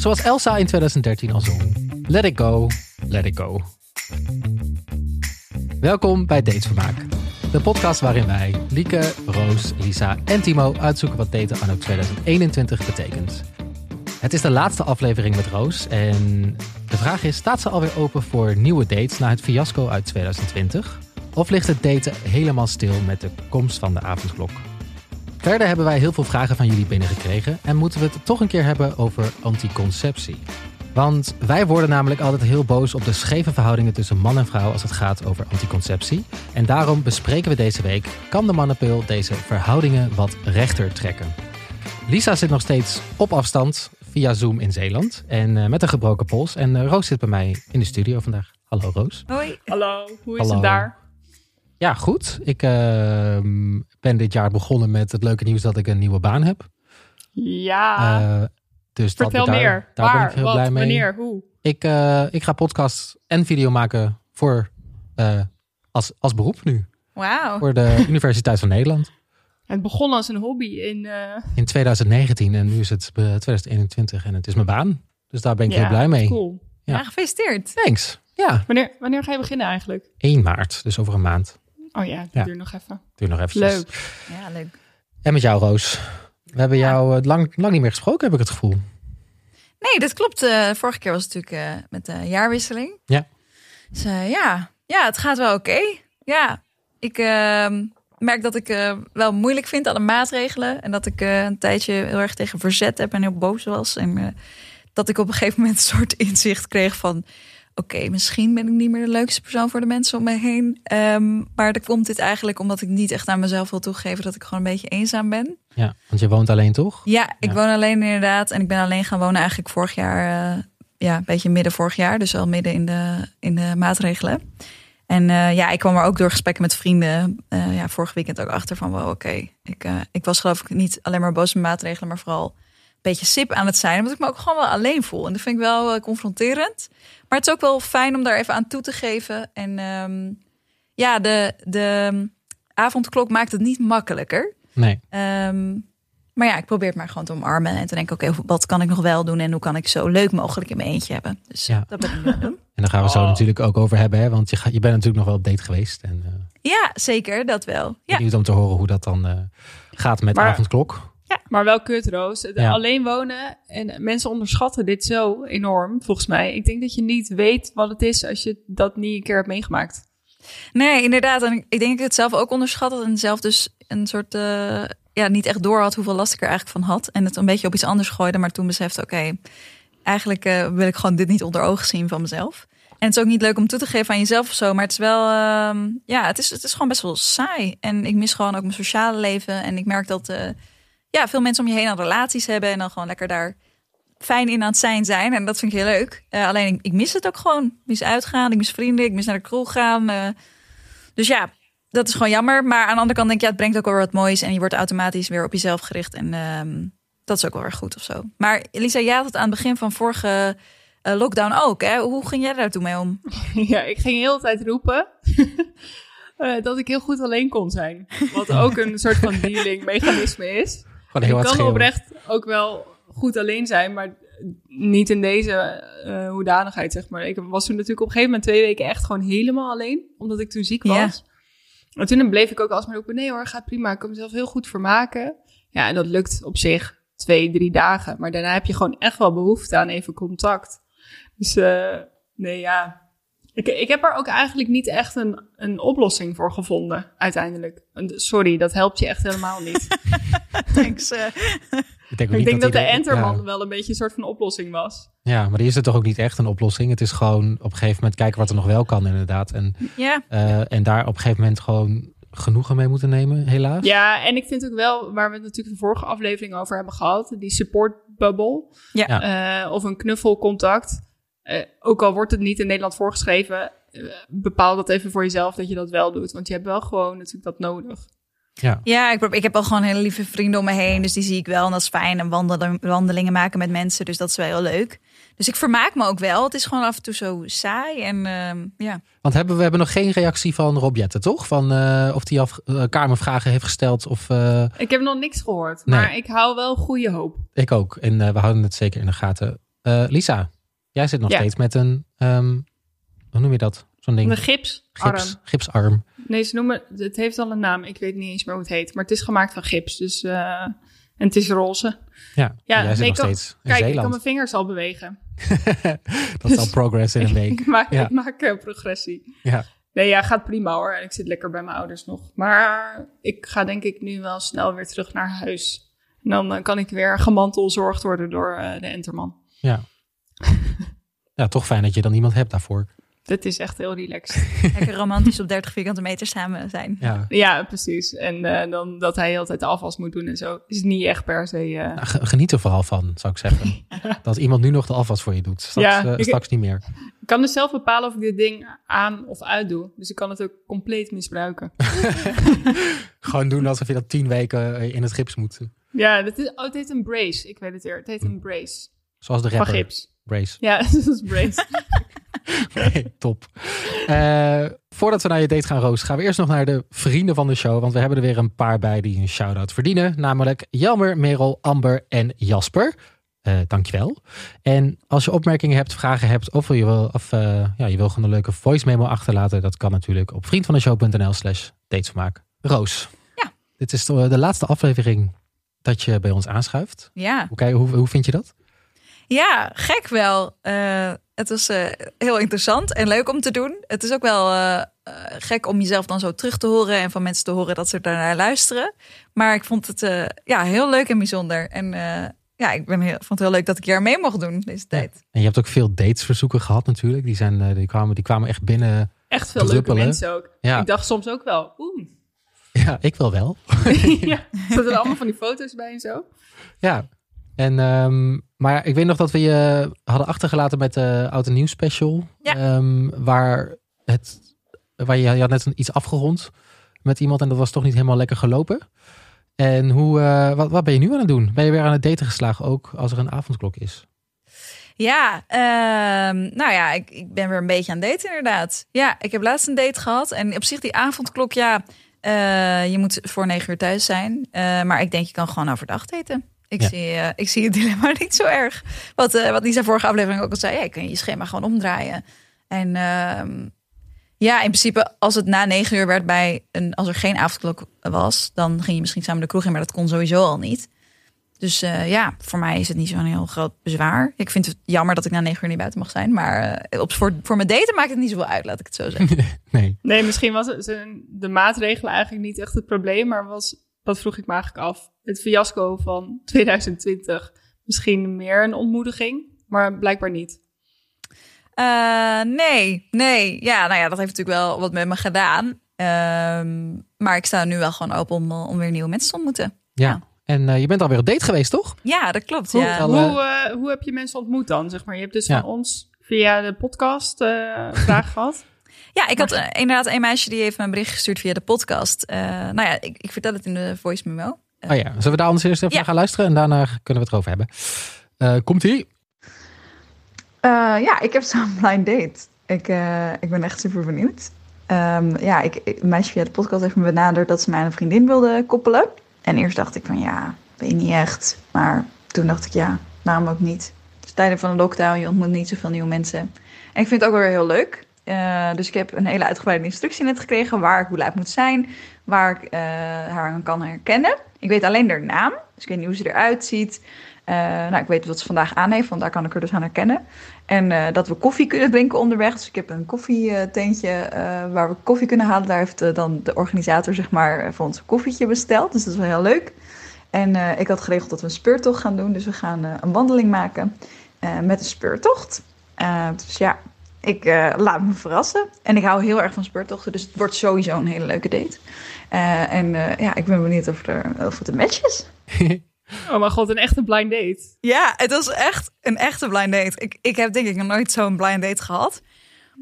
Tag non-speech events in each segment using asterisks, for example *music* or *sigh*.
Zoals Elsa in 2013 al zong. Let it go, let it go. Welkom bij Datesvermaak. De podcast waarin wij, Lieke, Roos, Lisa en Timo uitzoeken wat daten anno 2021 betekent. Het is de laatste aflevering met Roos en de vraag is, staat ze alweer open voor nieuwe dates na het fiasco uit 2020? Of ligt het daten helemaal stil met de komst van de avondklok? Verder hebben wij heel veel vragen van jullie binnengekregen en moeten we het toch een keer hebben over anticonceptie. Want wij worden namelijk altijd heel boos op de scheve verhoudingen tussen man en vrouw als het gaat over anticonceptie. En daarom bespreken we deze week, kan de mannenpil deze verhoudingen wat rechter trekken? Lisa zit nog steeds op afstand via Zoom in Zeeland en uh, met een gebroken pols. En uh, Roos zit bij mij in de studio vandaag. Hallo Roos. Hoi. Hallo, hoe is Hallo. het daar? Ja, goed. Ik uh, ben dit jaar begonnen met het leuke nieuws dat ik een nieuwe baan heb. Ja, Uh, dus vertel daar, meer. Daar Waar, ben ik heel wat, blij mee. wanneer, hoe? Ik, uh, ik ga podcast en video maken voor, uh, als, als beroep nu. Wauw. Voor de *laughs* Universiteit van Nederland. Het begon als een hobby in... In 2019 en nu is het 2021 en het is mijn baan. Dus daar ben ik ja, heel blij mee. Cool. Ja. ja, gefeliciteerd. Thanks. Ja. Wanneer, wanneer ga je beginnen eigenlijk? 1 maart, dus over een maand. Oh ja, dat Ja. duurt nog even. Duurt nog even. Leuk. Ja, leuk. En met jou, Roos. We hebben Ja. jou uh, lang, lang niet meer gesproken, heb ik het gevoel. Nee, dat klopt. Uh, vorige keer was het natuurlijk uh, met de jaarwisseling. Ja. Dus uh, ja. ja, het gaat wel oké. Ja, ik ehm, merk dat ik wel moeilijk vind aan de maatregelen. En dat ik een tijdje heel erg tegen verzet heb en heel boos was. En dat ik op een gegeven moment een soort *laughs* inzicht kreeg van... Oké, misschien ben ik niet meer de leukste persoon voor de mensen om me heen. Um, maar dan komt dit eigenlijk omdat ik niet echt aan mezelf wil toegeven... dat ik gewoon een beetje eenzaam ben. Ja, want je woont alleen toch? Ja, ik Ja. woon alleen inderdaad. En ik ben alleen gaan wonen eigenlijk vorig jaar. eh, ja, een beetje midden vorig jaar. Dus al midden in de, in de maatregelen. En eh, ja, ik kwam er ook door gesprekken met vrienden. eh, ja, vorig weekend ook achter van, wow, oké. Ik, ik was geloof ik niet alleen maar boos met maatregelen, maar vooral beetje sip aan het zijn. Omdat ik me ook gewoon wel alleen voel. En dat vind ik wel eh, confronterend. Maar het is ook wel fijn om daar even aan toe te geven. En ehm, ja, de, de avondklok maakt het niet makkelijker. Nee. Ehm, maar ja, ik probeer het maar gewoon te omarmen. En te denken, oké, wat kan ik nog wel doen? En hoe kan ik zo leuk mogelijk in mijn eentje hebben? Dus Ja. dat ben ik aan doen. En daar gaan we zo Oh. natuurlijk ook over hebben, hè? want je, ga, je bent natuurlijk nog wel op date geweest. En uh, Ja, zeker, dat wel. Ja, benieuwd om te horen hoe dat dan uh, gaat met Maar- avondklok. Maar wel kut, Roos. Ja. Alleen wonen en mensen onderschatten dit zo enorm, volgens mij. Ik denk dat je niet weet wat het is als je dat niet een keer hebt meegemaakt. nee, inderdaad. En ik- denk dat ik het zelf ook onderschat had. En zelf dus een soort, eh, ja, niet echt door had hoeveel last ik er eigenlijk van had. En het een beetje op iets anders gooide. Maar toen besefte, oké, eigenlijk eh, wil ik gewoon dit niet onder ogen zien van mezelf. En het is ook niet leuk om toe te geven aan jezelf of zo. Maar het is wel, ehm, ja, het is, het is gewoon best wel saai. En ik mis gewoon ook mijn sociale leven. En ik merk dat, eh, ja, veel mensen om je heen aan relaties hebben. En dan gewoon lekker daar fijn in aan het zijn zijn. En dat vind ik heel leuk. Eh, alleen ik, mis het ook gewoon. Ik mis uitgaan, ik mis vrienden, ik mis naar de kroeg gaan. eh. dus ja, dat is gewoon jammer. Maar aan de andere kant denk ik, ja, het brengt ook wel wat moois. En je wordt automatisch weer op jezelf gericht. En ehm, dat is ook wel weer goed of zo. Maar Elisa, jij had het aan het begin van vorige eh, lockdown ook. Hè? Hoe ging jij daar toen mee om? *laughs* Ja, ik ging heel de tijd roepen *laughs* dat ik heel goed alleen kon zijn. Wat ook een soort van dealing mechanisme is. Gewoon heel ik kan schreeuwen. oprecht ook wel goed alleen zijn, maar niet in deze eh, hoedanigheid, zeg maar. Ik was toen natuurlijk op een gegeven moment twee weken echt gewoon helemaal alleen, omdat ik toen ziek Ja. was. En toen bleef ik ook alsmaar roepen, nee hoor, gaat prima, ik kan mezelf heel goed vermaken. Ja, en dat lukt op zich twee, drie dagen. Maar daarna heb je gewoon echt wel behoefte aan even contact. Dus eh, nee, ja. Ik, ik heb er ook eigenlijk niet echt een, een oplossing voor gevonden, uiteindelijk. Sorry, dat helpt je echt helemaal niet. *laughs* Thanks. eh. Ik denk, Ik dat de Enterman Ja, wel een beetje een soort van oplossing was. ja, maar die is het toch ook niet echt een oplossing. Het is gewoon op een gegeven moment kijken wat er nog wel kan inderdaad. En, ja, eh, en daar op een gegeven moment gewoon genoegen mee moeten nemen, helaas. Ja, en ik vind ook wel, waar we het natuurlijk de vorige aflevering over hebben gehad, die support bubble. Ja. Eh, of een knuffelcontact. Eh, ook al wordt het niet in Nederland voorgeschreven, eh, bepaal dat even voor jezelf dat je dat wel doet. Want je hebt wel gewoon natuurlijk dat nodig. Ja. ja ik, ik heb al gewoon hele lieve vrienden om me heen. Dus die zie ik wel en dat is fijn. En wandelen, wandelingen maken met mensen. Dus dat is wel heel leuk. Dus ik vermaak me ook wel. Het is gewoon af en toe zo saai. En ehm, ja. Want hebben, we hebben nog geen reactie van Rob Jette, toch? Van eh, of hij af, eh, kamervragen heeft gesteld. Of, eh, Ik heb nog niks gehoord, Nee. maar ik hou wel goede hoop. ik ook. En eh, we houden het zeker in de gaten. Lisa, jij zit nog Ja. steeds met een, ehm, hoe noem je dat? Zo'n ding. Een gips. Gips, arm. gipsarm. Nee, ze noemen, het heeft al een naam. Ik weet niet eens meer hoe het heet. Maar het is gemaakt van gips. Dus, eh, en het is roze. Ja, Ja, jij zit nee, nog kan- steeds in Kijk, ik kan mijn vingers al bewegen. *laughs* dat is al progress in een *laughs* week. Ik maak, Ja. ik maak eh, progressie. Ja. Nee, ja, gaat prima hoor. En ik zit lekker bij mijn ouders nog. Maar ik ga denk ik nu wel snel weer terug naar huis. En dan eh, kan ik weer gemantelzorgd worden door de Enterman. Ja. *laughs* ja, toch fijn dat je dan iemand hebt daarvoor. Dit is echt heel relaxed. *laughs* Lekker romantisch op 30 vierkante meter samen zijn. Ja. ja, precies. En eh, dan dat hij altijd de afwas moet doen en zo. Is niet echt per se... eh, Nou, ge- Geniet er vooral van, zou ik zeggen. *laughs* Dat iemand nu nog de afwas voor je doet. Straks, Ja, eh, ik- straks niet meer. Ik kan dus zelf bepalen of ik dit ding aan of uit doe. Dus ik kan het ook compleet misbruiken. Gewoon doen alsof je dat tien weken in het gips moet. Ja, dat is, oh, het heet een brace. Ik weet het weer. Het heet een brace. Zoals de Van rapper. gips. Brace. Ja, *laughs* dat is brace. *laughs* Top. Eh, voordat we naar je date gaan, Roos, gaan we eerst nog naar de vrienden van de show. Want we hebben er weer een paar bij die een shout-out verdienen. Namelijk Jelmer, Merel, Amber en Jasper. Eh dankjewel. En als je opmerkingen hebt, vragen hebt of je wil, of, eh, ja, je wil gewoon een leuke voice memo achterlaten, dat kan natuurlijk op vriendvandeshow.nl slash datesvermaak. Roos. Ja. Dit is de, de laatste aflevering dat je bij ons aanschuift. Ja, Oké, hoe, hoe vind je dat? Ja gek wel. Eh, het was eh, heel interessant en leuk om te doen. Het is ook wel eh, gek om jezelf dan zo terug te horen en van mensen te horen dat ze daarnaar luisteren. Maar ik vond het eh, ja, heel leuk en bijzonder. En eh, ja, ik ben heel, vond het heel leuk dat ik hier mee mocht doen deze tijd. En je hebt ook veel datesverzoeken gehad natuurlijk. Die, zijn, die, kwamen, die kwamen echt binnen. Echt veel leuke mensen ook. Ja. Ik dacht soms ook wel, oeh. *laughs* Ja, ik wil wel. *laughs* ja, *laughs* er er allemaal van die foto's bij en zo. Ja. En, ehm, maar ik weet nog dat we je hadden achtergelaten met de Oud en Nieuw special. Ja. Ehm, waar, het, waar je, je had net iets afgerond met iemand en dat was toch niet helemaal lekker gelopen. En hoe, eh, wat, wat ben je nu aan het doen? Ben je weer aan het daten geslagen ook als er een avondklok is? Ja, ehm, nou ja, ik, ik ben weer een beetje aan het daten inderdaad. Ja, ik heb laatst een date gehad. En op zich die avondklok, ja, eh, je moet voor negen uur thuis zijn. Eh, maar ik denk, je kan gewoon overdag daten. Ik, Ja. zie, eh, ik zie het dilemma *laughs* niet zo erg. Wat, eh wat Lisa vorige aflevering ook al zei. Ja, je kan je schema gewoon omdraaien. En ehm, ja, in principe als het na negen uur werd bij een... Als er geen avondklok was, dan ging je misschien samen de kroeg in. Maar dat kon sowieso al niet. Dus eh, ja, voor mij is het niet zo'n heel groot bezwaar. Ik vind het jammer dat ik na negen uur niet buiten mag zijn. Maar eh, op, voor, voor mijn daten maakt het niet zoveel uit, laat ik het zo zeggen. *laughs* Nee. Nee, misschien was het de maatregelen eigenlijk niet echt het probleem. Maar was, dat vroeg ik me eigenlijk af. Het fiasco van 2020 misschien meer een ontmoediging. Maar blijkbaar niet. Eh, nee, nee. Ja, nou ja, dat heeft natuurlijk wel wat met me gedaan. Ehm, maar ik sta nu wel gewoon open om, om weer nieuwe mensen te ontmoeten. Ja. Ja. En eh, je bent alweer op date geweest, toch? Ja, dat klopt. Goed, Ja. al- Hoe, eh, hoe heb je mensen ontmoet dan? Zeg maar? Je hebt dus Ja. van ons via de podcast eh vragen *laughs* gehad. Ja, ik had eh, inderdaad een meisje die heeft me een bericht gestuurd via de podcast. Eh, nou ja, ik, ik vertel het in de voice memo. Oh ja, zullen we daar anders eerst even Ja. naar gaan luisteren en daarna kunnen we het erover hebben. Eh, komt ie? Eh, ja, ik heb zo'n *laughs* blind date. Ik, eh, ik ben echt super benieuwd. Ehm, ja, ik, ik- een meisje via de podcast heeft me benaderd dat ze mij aan een vriendin wilde koppelen. En eerst dacht ik van ja, weet je niet echt. Maar toen dacht ik ja, waarom ook niet. Het is tijden van de lockdown, je ontmoet niet zoveel nieuwe mensen. En ik vind het ook wel weer heel leuk. Eh, dus ik heb een hele uitgebreide instructie net gekregen waar ik hoe laat moet zijn. Waar ik eh, haar aan kan herkennen. Ik weet alleen haar naam, dus ik weet niet hoe ze eruit ziet. Eh, nou, ik weet wat ze vandaag aan heeft, want daar kan ik er dus aan herkennen. En dat we koffie kunnen drinken onderweg. Dus ik heb een koffietentje waar we koffie kunnen halen. Daar heeft dan de organisator zeg maar voor ons een koffietje besteld. Dus dat is wel heel leuk. En ik had geregeld dat we een speurtocht gaan doen. Dus we gaan een wandeling maken met een speurtocht. Dus ja, ik eh, laat me verrassen. En ik hou heel erg van speurtochten. Dus het wordt sowieso een hele leuke date. Eh, en eh, ja, ik ben benieuwd of, er, of het een match is. *laughs* Oh mijn god, een echte blind date. Ja, het was echt een echte blind date. Ik, ik heb denk ik nog nooit zo'n blind date gehad.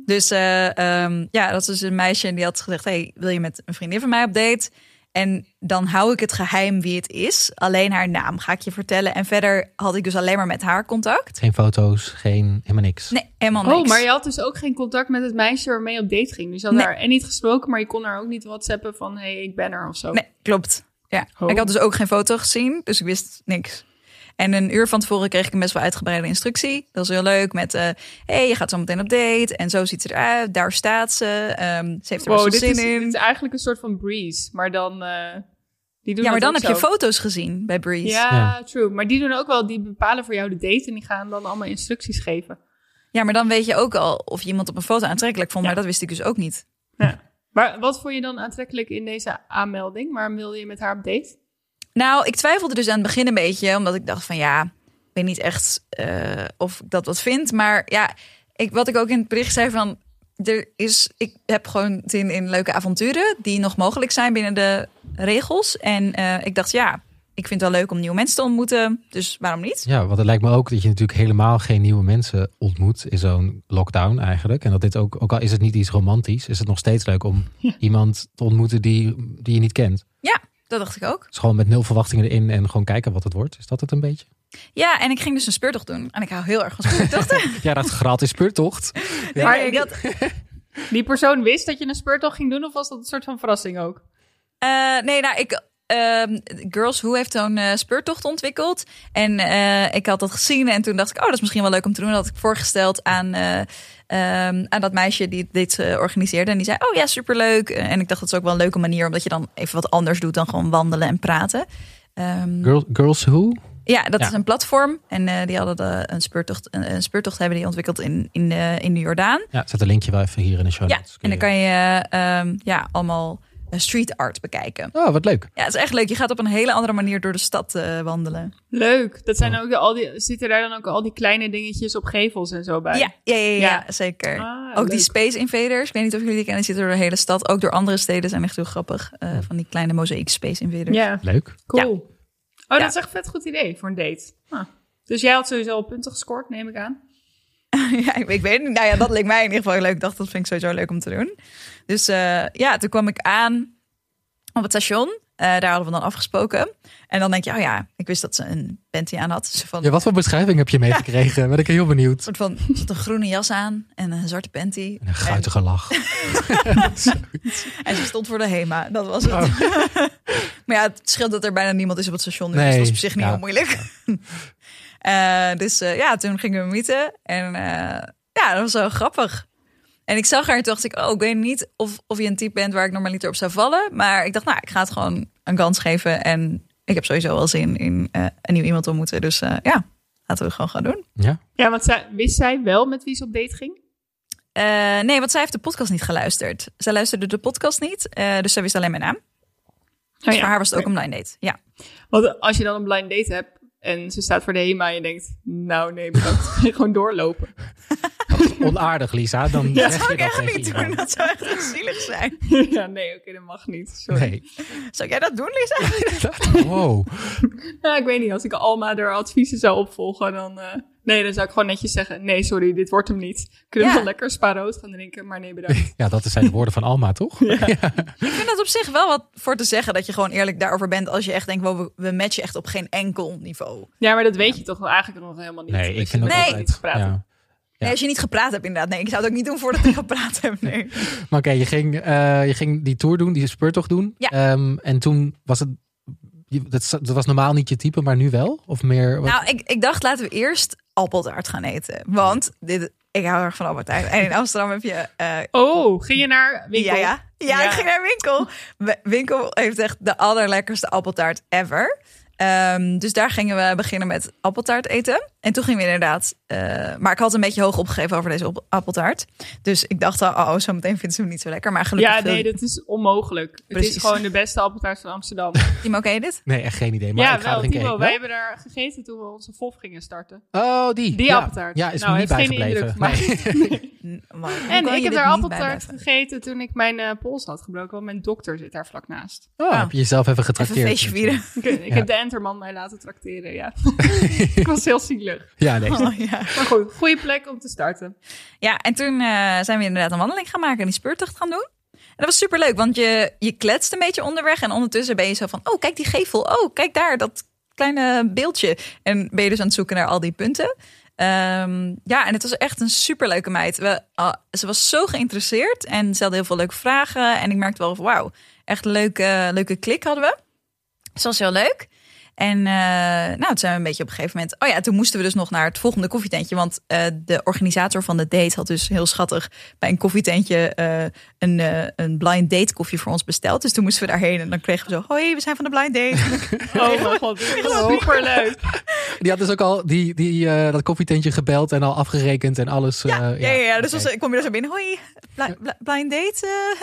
Dus eh, ehm, ja, dat was een meisje en die had gezegd... hey, wil je met een vriendin van mij op date? En dan hou ik het geheim wie het is. Alleen haar naam ga ik je vertellen. En verder had ik dus alleen maar met haar contact. Geen foto's, geen helemaal niks. Nee, helemaal niks. Oh, maar je had dus ook geen contact met het meisje waarmee je op date ging. Dus je had Nee. haar en niet gesproken, maar je kon haar ook niet whatsappen van... hé, hey, ik ben er of zo. Nee, klopt. Ja, Oh. ik had dus ook geen foto gezien, dus ik wist niks. En een uur van tevoren kreeg ik een best wel uitgebreide instructie. Dat was heel leuk met, eh hey, je gaat zo meteen op date. En zo ziet ze eruit. Daar staat ze. Ehm, ze heeft er Wow, wel is, zin dit is in. eigenlijk een soort van Breeze, maar dan... eh, die doen Ja, maar dan heb je foto's gezien bij Breeze. Ja, Ja. true. Maar die doen ook wel, die bepalen voor jou de date en die gaan dan allemaal instructies geven. Ja, maar dan weet je ook al of je iemand op een foto aantrekkelijk vond. Ja. Maar dat wist ik dus ook niet. Maar wat vond je dan aantrekkelijk in deze aanmelding? Waarom wilde je met haar op date? Nou, ik twijfelde dus aan het begin een beetje, omdat ik dacht van ja, ik weet niet echt eh, of ik dat wat vind. Maar ja, ik, wat ik ook in het bericht zei van, er is, ik heb gewoon zin in leuke avonturen die nog mogelijk zijn binnen de regels. En eh, ik dacht ja, ik vind het wel leuk om nieuwe mensen te ontmoeten, dus waarom niet? Ja, want het lijkt me ook dat je natuurlijk helemaal geen nieuwe mensen ontmoet in zo'n lockdown eigenlijk. En dat dit ook, ook al is het niet iets romantisch, is het nog steeds leuk om iemand te ontmoeten die, die je niet kent. Dat dacht ik ook. Dus gewoon met nul verwachtingen erin en gewoon kijken wat het wordt. Is dat het een beetje? Ja, en ik ging dus een speurtocht doen. En ik hou heel erg van speurtochten. *laughs* Ja, dat gratis speurtocht. Nee, *laughs* Maar ik die- had, *laughs* Die persoon wist dat je een speurtocht ging doen of was dat een soort van verrassing ook? Eh, nee, nou, ik. ehm, Girls Who heeft zo'n eh, speurtocht ontwikkeld. En eh, ik had dat gezien. En toen dacht ik, oh, dat is misschien wel leuk om te doen. Dat had ik voorgesteld aan, aan dat meisje die dit eh, organiseerde. En die zei, oh ja, superleuk. Eh, En ik dacht, dat is ook wel een leuke manier. Omdat je dan even wat anders doet dan gewoon wandelen en praten. Ehm, Girl, girls Who? ja, dat Ja. is een platform. En eh, die hadden de, een, speurtocht, een, een speurtocht hebben die ontwikkeld in, in, de, in de Jordaan. Ja, zet een linkje wel even hier in de show Ja, en dan kan je ehm, ja, allemaal street art bekijken. Oh, wat leuk. Ja, het is echt leuk. Je gaat op een hele andere manier door de stad eh, wandelen. Leuk. Dat zijn ook de, al die, zitten daar dan ook al die kleine dingetjes op gevels en zo bij? Ja, ja, ja, ja, Ja. zeker. Ah, ook die. Space Invaders. Ik weet niet of jullie die kennen. Die zitten door de hele stad. Ook door andere steden zijn echt heel grappig. eh, van die kleine mozaïek Space Invaders. Ja, Leuk. cool. Oh, Ja. dat is echt een vet goed idee voor een date. Ah. Dus jij had sowieso al punten gescoord, neem ik aan. *laughs* ja, ik, weet niet. Nou ja, dat leek mij in ieder geval leuk. Ik dacht, dat vind ik sowieso leuk om te doen. Dus eh, ja, toen kwam ik aan op het station. Eh, daar hadden we dan afgesproken. En dan denk je, oh ja, ik wist dat ze een panty aan had. Zo van, Ja, wat voor beschrijving heb je meegekregen? Ben ik heel benieuwd. een soort van een groene jas aan en een zwarte panty. En een guitige lach. *laughs* En ze stond voor de HEMA. Dat was het. Oh. *laughs* maar ja, het scheelt dat er bijna niemand is op het station. Dus Nee, dat op zich niet ja. heel moeilijk. Eh, dus eh, ja, toen gingen we meeten. En eh, ja, dat was wel grappig. En ik zag haar en toen dacht ik, oh, ik weet niet of, of je een type bent waar ik normaliter op zou vallen. Maar ik dacht, nou, ik ga het gewoon een kans geven. En ik heb sowieso wel zin in eh, een nieuw iemand te ontmoeten. Dus eh, ja, laten we het gewoon gaan doen. Ja? Ja, want zij, wist zij wel met wie ze op date ging? Eh, nee, want zij heeft de podcast niet geluisterd. Zij luisterde de podcast niet, eh, dus zij wist alleen mijn naam. Dus ja. voor haar was het ook een blind date. Ja. Want als je dan een blind date hebt en ze staat voor de HEMA en je denkt, nou nee, bedankt. gewoon doorlopen. *laughs* Onaardig, Lisa. Dan Ja, zeg je dat echt niet doen. Dat zou echt zielig zijn. *laughs* ja, nee, oké, dat mag niet. Sorry. Nee. Zou jij dat doen, Lisa? *laughs* Wow. Ja, ik weet niet, als ik Alma haar adviezen zou opvolgen, dan... eh, nee, dan zou ik gewoon netjes zeggen, nee, sorry, dit wordt hem niet. Kunnen we Ja. wel lekker spa-rood gaan drinken, maar nee, bedankt. *laughs* Ja, dat zijn de woorden van Alma, toch? *laughs* Ik vind dat op zich wel wat voor te zeggen dat je gewoon eerlijk daarover bent als je echt denkt, wow, we, matchen echt op geen enkel niveau. Ja, maar dat weet je toch wel eigenlijk nog helemaal niet. Nee, ik vind nog Nee. niet altijd... gepraat hebt. Ja. Nee, als je niet gepraat hebt inderdaad. Nee, ik zou het ook niet doen voordat ik gepraat heb. Nee. *laughs* Maar oké, je, ging, eh, je ging die tour doen, die speurtocht doen. Ja. Ehm, en toen was het... je- Dat, dat was normaal niet je type, maar nu wel? Of meer? wat- Nou, ik, ik dacht laten we eerst appeltaart gaan eten. Want dit, ik hou erg van appeltaart. En in Amsterdam heb je... eh, Oh, ging je naar winkel? Ja, ja. ja, Ja. ik ging naar winkel. Winkel heeft echt de allerlekkerste appeltaart ever. Ehm, dus daar gingen we beginnen met appeltaart eten. En toen gingen we inderdaad... eh, maar ik had een beetje hoog opgegeven over deze op- appeltaart. Dus ik dacht al, oh, zo meteen vindt ze hem niet zo lekker. Maar gelukkig Ja, nee, dat is onmogelijk. Het Precies. is gewoon de beste appeltaart van Amsterdam. *laughs* Timo, ken je dit? Nee, echt geen idee. Maar ja, ik ga wel, Timo. heen. Wij hebben daar gegeten toen we onze FOF gingen starten. Oh, die. Die ja. appeltaart. Ja, is Nou, me niet heeft geen bijgebleven. indruk Nee. *laughs* N- maar hoe En ik heb daar appeltaart gegeten toen ik mijn eh, pols had gebroken. Want mijn dokter zit daar vlak naast. Oh, heb je jezelf even Even getrakteerd? een feestje vieren. Ik, ik Ja. heb de Enterman mij laten trakteren, ja. *laughs* ik was heel zielig. Ja, nee. *laughs* Oh, ja. Maar goed, goede plek om te starten. Ja, en toen eh, zijn we inderdaad een wandeling gaan maken en die speurtocht gaan doen. En dat was super leuk, want je, je kletst een beetje onderweg en ondertussen ben je zo van, oh, kijk die gevel. Oh, kijk daar, dat kleine beeldje. En ben je dus aan het zoeken naar al die punten. Ehm, ja, en het was echt een superleuke meid. We, ah, ze was zo geïnteresseerd en stelde heel veel leuke vragen. En ik merkte wel van, wauw, echt een leuke, leuke klik hadden we. Dus dat was heel leuk. En uh, nou, toen zijn we een beetje op een gegeven moment. Oh ja, toen moesten we dus nog naar het volgende koffietentje. Want uh, de organisator van de date had dus heel schattig bij een koffietentje uh, een, een blind date koffie voor ons besteld. Dus toen moesten we daarheen en dan kregen we zo: Hoi, we zijn van de blind date. *laughs* oh mijn god, super leuk. Die had dus ook al die, die, dat koffietentje gebeld en al afgerekend en alles. Ja, ja, ja, ja, dus okay. kom je er zo binnen. Hoi, bl bl blind date.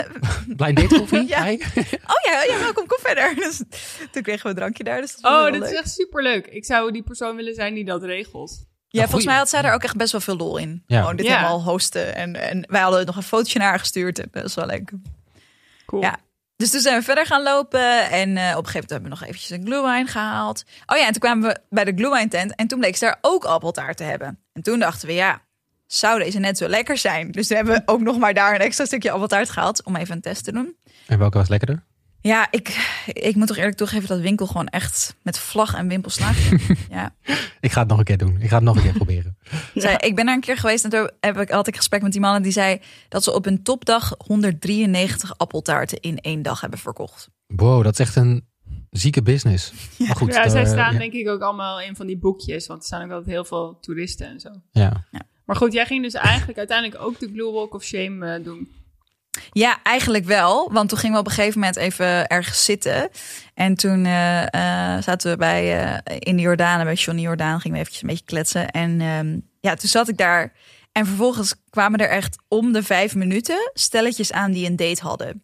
blind date koffie? *laughs* ja. Oh ja, ja, welkom, kom verder. *laughs* Dus toen kregen we een drankje daar. Dus oh, dat is echt super leuk. Ik zou die persoon willen zijn die dat regelt. Ja, volgens mij had zij er ook echt best wel veel lol in. Ja. Gewoon dit ja. helemaal hosten. En, en wij hadden nog een fotootje naar haar gestuurd. En best wel leuk. Cool. Ja. Dus toen zijn we verder gaan lopen. En uh, op een gegeven moment hebben we nog eventjes een glühwein gehaald. Oh ja, en toen kwamen we bij de glühwein tent. En toen bleek ze daar ook appeltaart te hebben. En toen dachten we, ja, zou deze net zo lekker zijn? Dus toen hebben we ook nog maar daar een extra stukje appeltaart gehaald. Om even een test te doen. En welke was lekkerder? Ja, ik, ik moet toch eerlijk toegeven dat winkel gewoon echt met vlag en wimpel slaagt. *laughs* ja. Ik ga het nog een keer doen. Ik ga het nog een keer proberen. *laughs* Zij, ik ben er een keer geweest en toen heb ik, had ik gesprek met die mannen die zei dat ze op een topdag 193 appeltaarten in één dag hebben verkocht. Wow, dat is echt een zieke business. *laughs* Ja, maar goed, ja zij daar- staan ja. denk ik ook allemaal in van die boekjes, want er staan ook altijd heel veel toeristen en zo. Ja. Maar goed, jij ging dus eigenlijk uiteindelijk ook de Glue Walk of Shame eh, doen. Ja, eigenlijk wel. Want toen gingen we op een gegeven moment even ergens zitten. En toen eh, eh, zaten we bij, eh, in de Jordaan, bij Johnny Jordaan, gingen we eventjes een beetje kletsen. En ehm, ja, toen zat ik daar. En vervolgens kwamen er echt om de vijf minuten stelletjes aan die een date hadden.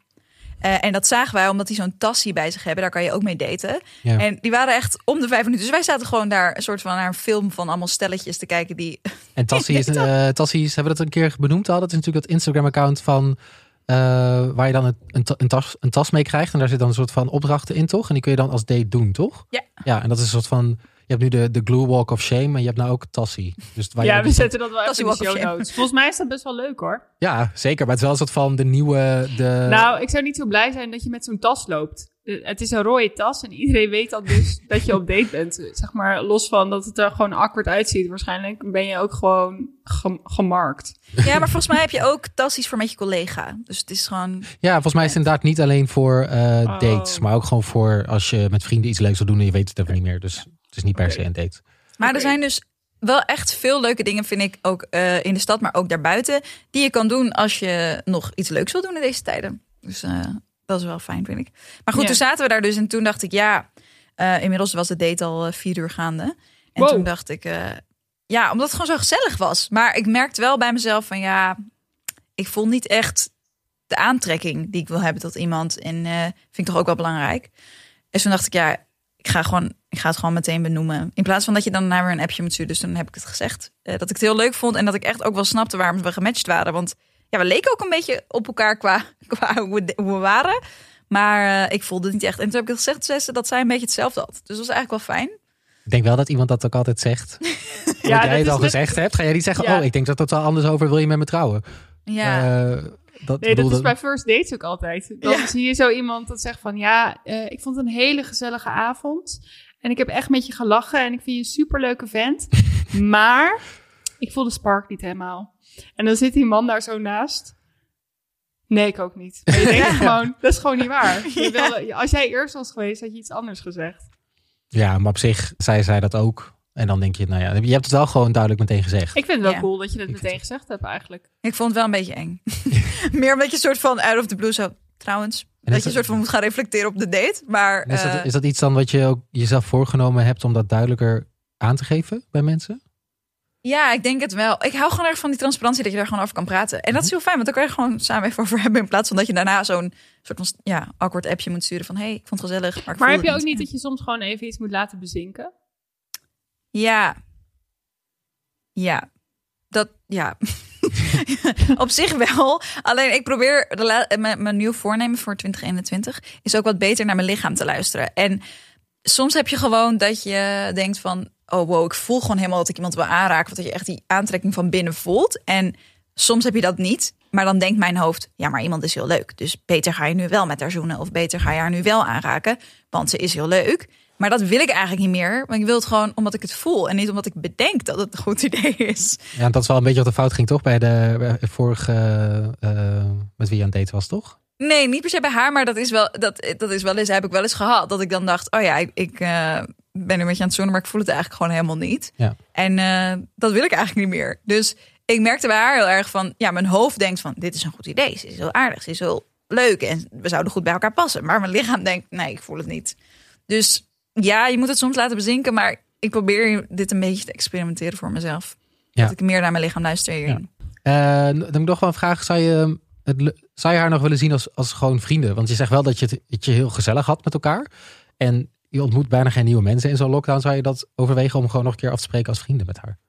En dat zagen wij omdat die zo'n tassie bij zich hebben. Daar kan je ook mee daten. Ja. En die waren echt om de vijf minuten. Dus wij zaten gewoon daar een soort van naar een film van allemaal stelletjes te kijken die En Tassie is, Tassie is, hebben we dat een keer benoemd al? Dat is natuurlijk dat Instagram-account van eh, waar je dan een, een, een, tas, een tas mee krijgt. En daar zit dan een soort van opdrachten in, toch? En die kun je dan als date doen, toch? Ja. Ja, en dat is een soort van... Je hebt nu de, de Glue Walk of Shame, maar je hebt nou ook Tassie. Dus waar je Ja, we zetten dat wel even in de show notes. Volgens mij is dat best wel leuk hoor. Ja, zeker. Maar het is wel een soort van de nieuwe... De... Nou, ik zou niet zo blij zijn dat je met zo'n tas loopt. Eh, Het is een rode tas en iedereen weet dan dus *laughs* dat je op date bent. Zeg maar, los van dat het er gewoon awkward uitziet. Waarschijnlijk ben je ook gewoon gem- gemarkt. Ja, maar volgens mij heb je ook tassies voor met je collega. Dus het is gewoon. Ja, volgens mij is het inderdaad niet alleen voor eh, dates, Oh. maar ook gewoon voor als je met vrienden iets leuks wil doen en je weet het even niet meer. Dus het is niet per se een date. Maar er zijn dus wel echt veel leuke dingen, vind ik, ook eh, in de stad, maar ook daarbuiten, die je kan doen als je nog iets leuks wil doen in deze tijden. Dus eh, dat is wel fijn, vind ik. Maar goed, Ja. toen zaten we daar dus en toen dacht ik, ja, eh, inmiddels was de date al eh, vier uur gaande. En Wow. toen dacht ik, eh, ja, omdat het gewoon zo gezellig was. Maar ik merkte wel bij mezelf van, ja, ik voel niet echt de aantrekking die ik wil hebben tot iemand. En vind ik toch ook wel belangrijk. Dus toen dacht ik, ja, ik ga, gewoon, ik ga het gewoon meteen benoemen. In plaats van dat je dan naar weer een appje moet sturen. Dus toen heb ik het gezegd. dat ik het heel leuk vond en dat ik echt ook wel snapte waarom we gematcht waren. Want ja, we leken ook een beetje op elkaar qua, *laughs* qua hoe, we, hoe we waren. Maar eh, ik voelde het niet echt. En toen heb ik het gezegd zei ze, dat zij een beetje hetzelfde had. Dus dat was eigenlijk wel fijn. Ik denk wel dat iemand dat ook altijd zegt. *laughs* Ja, dat jij dat het al net- gezegd hebt, ga jij niet zeggen, Ja. oh, ik denk dat het wel anders over, wil je met me trouwen? Ja, Eh, dat, Nee, dat is bij first dates ook altijd. Dan Ja. zie je zo iemand dat zegt van... Ja, eh, ik vond het een hele gezellige avond. En ik heb echt met je gelachen. En ik vind je een superleuke vent. *laughs* maar ik voel de spark niet helemaal. En dan zit die man daar zo naast. Nee, ik ook niet. En je denkt gewoon, dat is gewoon niet waar. *laughs* Je wilde, als jij eerst was geweest, had je iets anders gezegd. Ja, maar op zich zei zij dat ook. En dan denk je, nou ja, je hebt het wel gewoon duidelijk meteen gezegd. Ik vind het wel Ja. cool dat je het Ik vind meteen gezegd hebt eigenlijk. ik vond het wel een beetje eng. *laughs* Meer omdat je soort van out of the blue zo... Trouwens, dat je dat- soort van moet gaan reflecteren op de date. Maar Is dat, eh, is dat iets dan wat je ook jezelf voorgenomen hebt om dat duidelijker aan te geven bij mensen? Ja, ik denk het wel. Ik hou gewoon erg van die transparantie dat je daar gewoon over kan praten. En dat is Mhm. heel fijn, want dan kan je gewoon samen even over hebben. In plaats van dat je daarna zo'n soort van ja, awkward appje moet sturen van hey, ik vond het gezellig. Maar, heb je ook niet dat je soms gewoon even iets moet laten bezinken? Ja. Ja. Dat, ja. *laughs* Op zich wel. Alleen ik probeer, de la- mijn, mijn nieuw voornemen voor 2021 is ook wat beter naar mijn lichaam te luisteren. En soms heb je gewoon dat je denkt van, oh wow, ik voel gewoon helemaal dat ik iemand wil aanraken. Dat je echt die aantrekking van binnen voelt. En soms heb je dat niet. Maar dan denkt mijn hoofd, ja, maar iemand is heel leuk. Dus beter ga je nu wel met haar zoenen. Of beter ga je haar nu wel aanraken. Want ze is heel leuk. Maar dat wil ik eigenlijk niet meer. Want ik wil het gewoon omdat ik het voel. En niet omdat ik bedenk dat het een goed idee is. Ja, dat is wel een beetje wat de fout ging, toch? Bij de bij vorige, eh, met wie je aan het daten was, toch? Nee, niet per se bij haar. Maar dat is wel, dat, dat is wel eens, heb ik wel eens gehad. Dat ik dan dacht, oh ja, ik, ik, eh, ben een beetje aan het zoenen, maar ik voel het eigenlijk gewoon helemaal niet. Ja. En eh, dat wil ik eigenlijk niet meer. Dus ik merkte bij haar heel erg van, ja, mijn hoofd denkt van, dit is een goed idee. Ze is heel aardig, ze is heel leuk en we zouden goed bij elkaar passen. Maar mijn lichaam denkt, nee, ik voel het niet. Dus ja, je moet het soms laten bezinken, maar ik probeer dit een beetje te experimenteren voor mezelf. Ja. Dat ik meer naar mijn lichaam luister hierin. Eh, dan heb ik nog wel een vraag. Zou je, het, le- zou je haar nog willen zien als, als gewoon vrienden? Want je zegt wel dat je het, het je heel gezellig had met elkaar. En je ontmoet bijna geen nieuwe mensen in zo'n lockdown. Zou je dat overwegen om gewoon nog een keer af te spreken als vrienden met haar?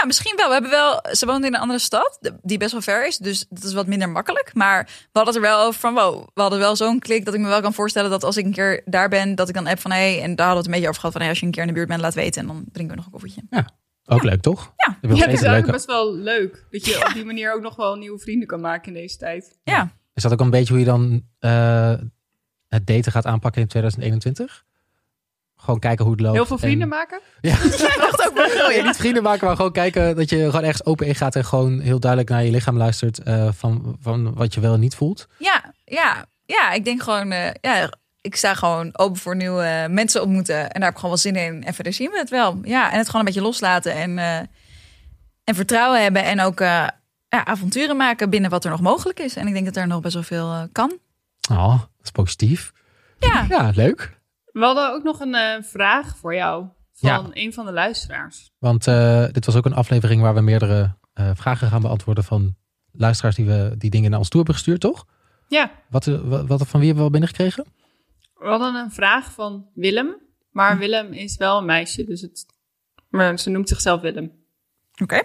Ja, misschien wel. We hebben wel. Ze woont in een andere stad de- die best wel ver is, dus dat is wat minder makkelijk. Maar we hadden het er wel over van, wow, we hadden wel zo'n klik dat ik me wel kan voorstellen dat als ik een keer daar ben, dat ik dan app van, hé, en daar hadden we het een beetje over gehad van, hey, als je een keer in de buurt bent, laat weten en dan drinken we nog een koffietje. Ook leuk, toch? Ja. Ja, steeds is leuke... best wel leuk. Dat je op die manier ook nog wel nieuwe vrienden kan maken in deze tijd. Ja, Is dat ook een beetje hoe je dan eh, het daten gaat aanpakken in 2021? Gewoon kijken hoe het loopt. Heel veel vrienden en- maken? *laughs* Ja. *laughs* dacht ook, wil je? niet vrienden maken, maar gewoon kijken dat je gewoon ergens open in gaat en gewoon heel duidelijk naar je lichaam luistert eh, van, van wat je wel en niet voelt. Ja, ja, ja. Ik denk gewoon, eh, ja, ik sta gewoon open voor nieuwe mensen ontmoeten en daar heb ik gewoon wel zin in. En verder zien we het wel. Ja, en het gewoon een beetje loslaten en, eh, en vertrouwen hebben en ook ja, avonturen maken binnen wat er nog mogelijk is. En ik denk dat er nog best wel veel kan. Oh, dat is positief. Ja, Ja, leuk. We hadden ook nog een eh, vraag voor jou van een van de luisteraars. Want eh, dit was ook een aflevering waar we meerdere eh, vragen gaan beantwoorden van luisteraars die, we, die dingen naar ons toe hebben gestuurd, toch? Ja, Wat, wat, wat van wie hebben we al binnengekregen? we hadden een vraag van Willem. Maar Willem is wel een meisje, dus het, maar ze noemt zichzelf Willem. oké.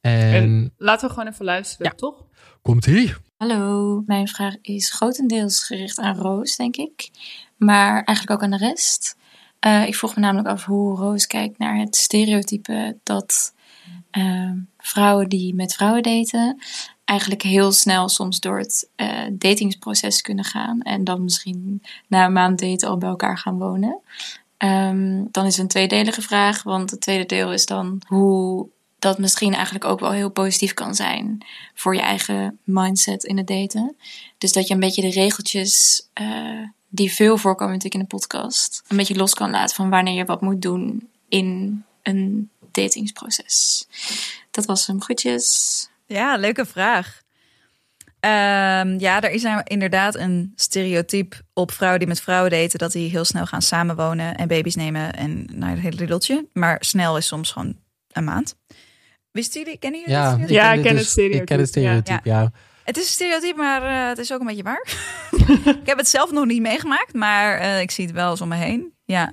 En, En laten we gewoon even luisteren, toch? komt ie. Hallo, mijn vraag is grotendeels gericht aan Roos, denk ik. Maar eigenlijk ook aan de rest. Eh, ik vroeg me namelijk af hoe Roos kijkt naar het stereotype dat eh, vrouwen die met vrouwen daten eigenlijk heel snel soms door het eh, datingsproces kunnen gaan. En dan misschien na een maand daten al bij elkaar gaan wonen. Ehm, dan is een tweedelige vraag, want het tweede deel is dan hoe dat misschien eigenlijk ook wel heel positief kan zijn voor je eigen mindset in het daten. Dus dat je een beetje de regeltjes eh, die veel voorkomen natuurlijk in de podcast, een beetje los kan laten van wanneer je wat moet doen in een datingsproces. Dat was hem. Groetjes. Ja, leuke vraag. Ehm, ja, er is nou inderdaad een stereotype op vrouwen die met vrouwen daten... dat die heel snel gaan samenwonen en baby's nemen en nou, het hele riddeltje. Maar snel is soms gewoon een maand. Wisten jullie, kennen jullie Ja, stereotype? Ja, ik ken het stereotype, Ik ken het stereotype, ja. Het is een stereotype, maar eh, het is ook een beetje waar. *laughs* ik heb het zelf nog niet meegemaakt, maar eh, ik zie het wel eens om me heen. Ja.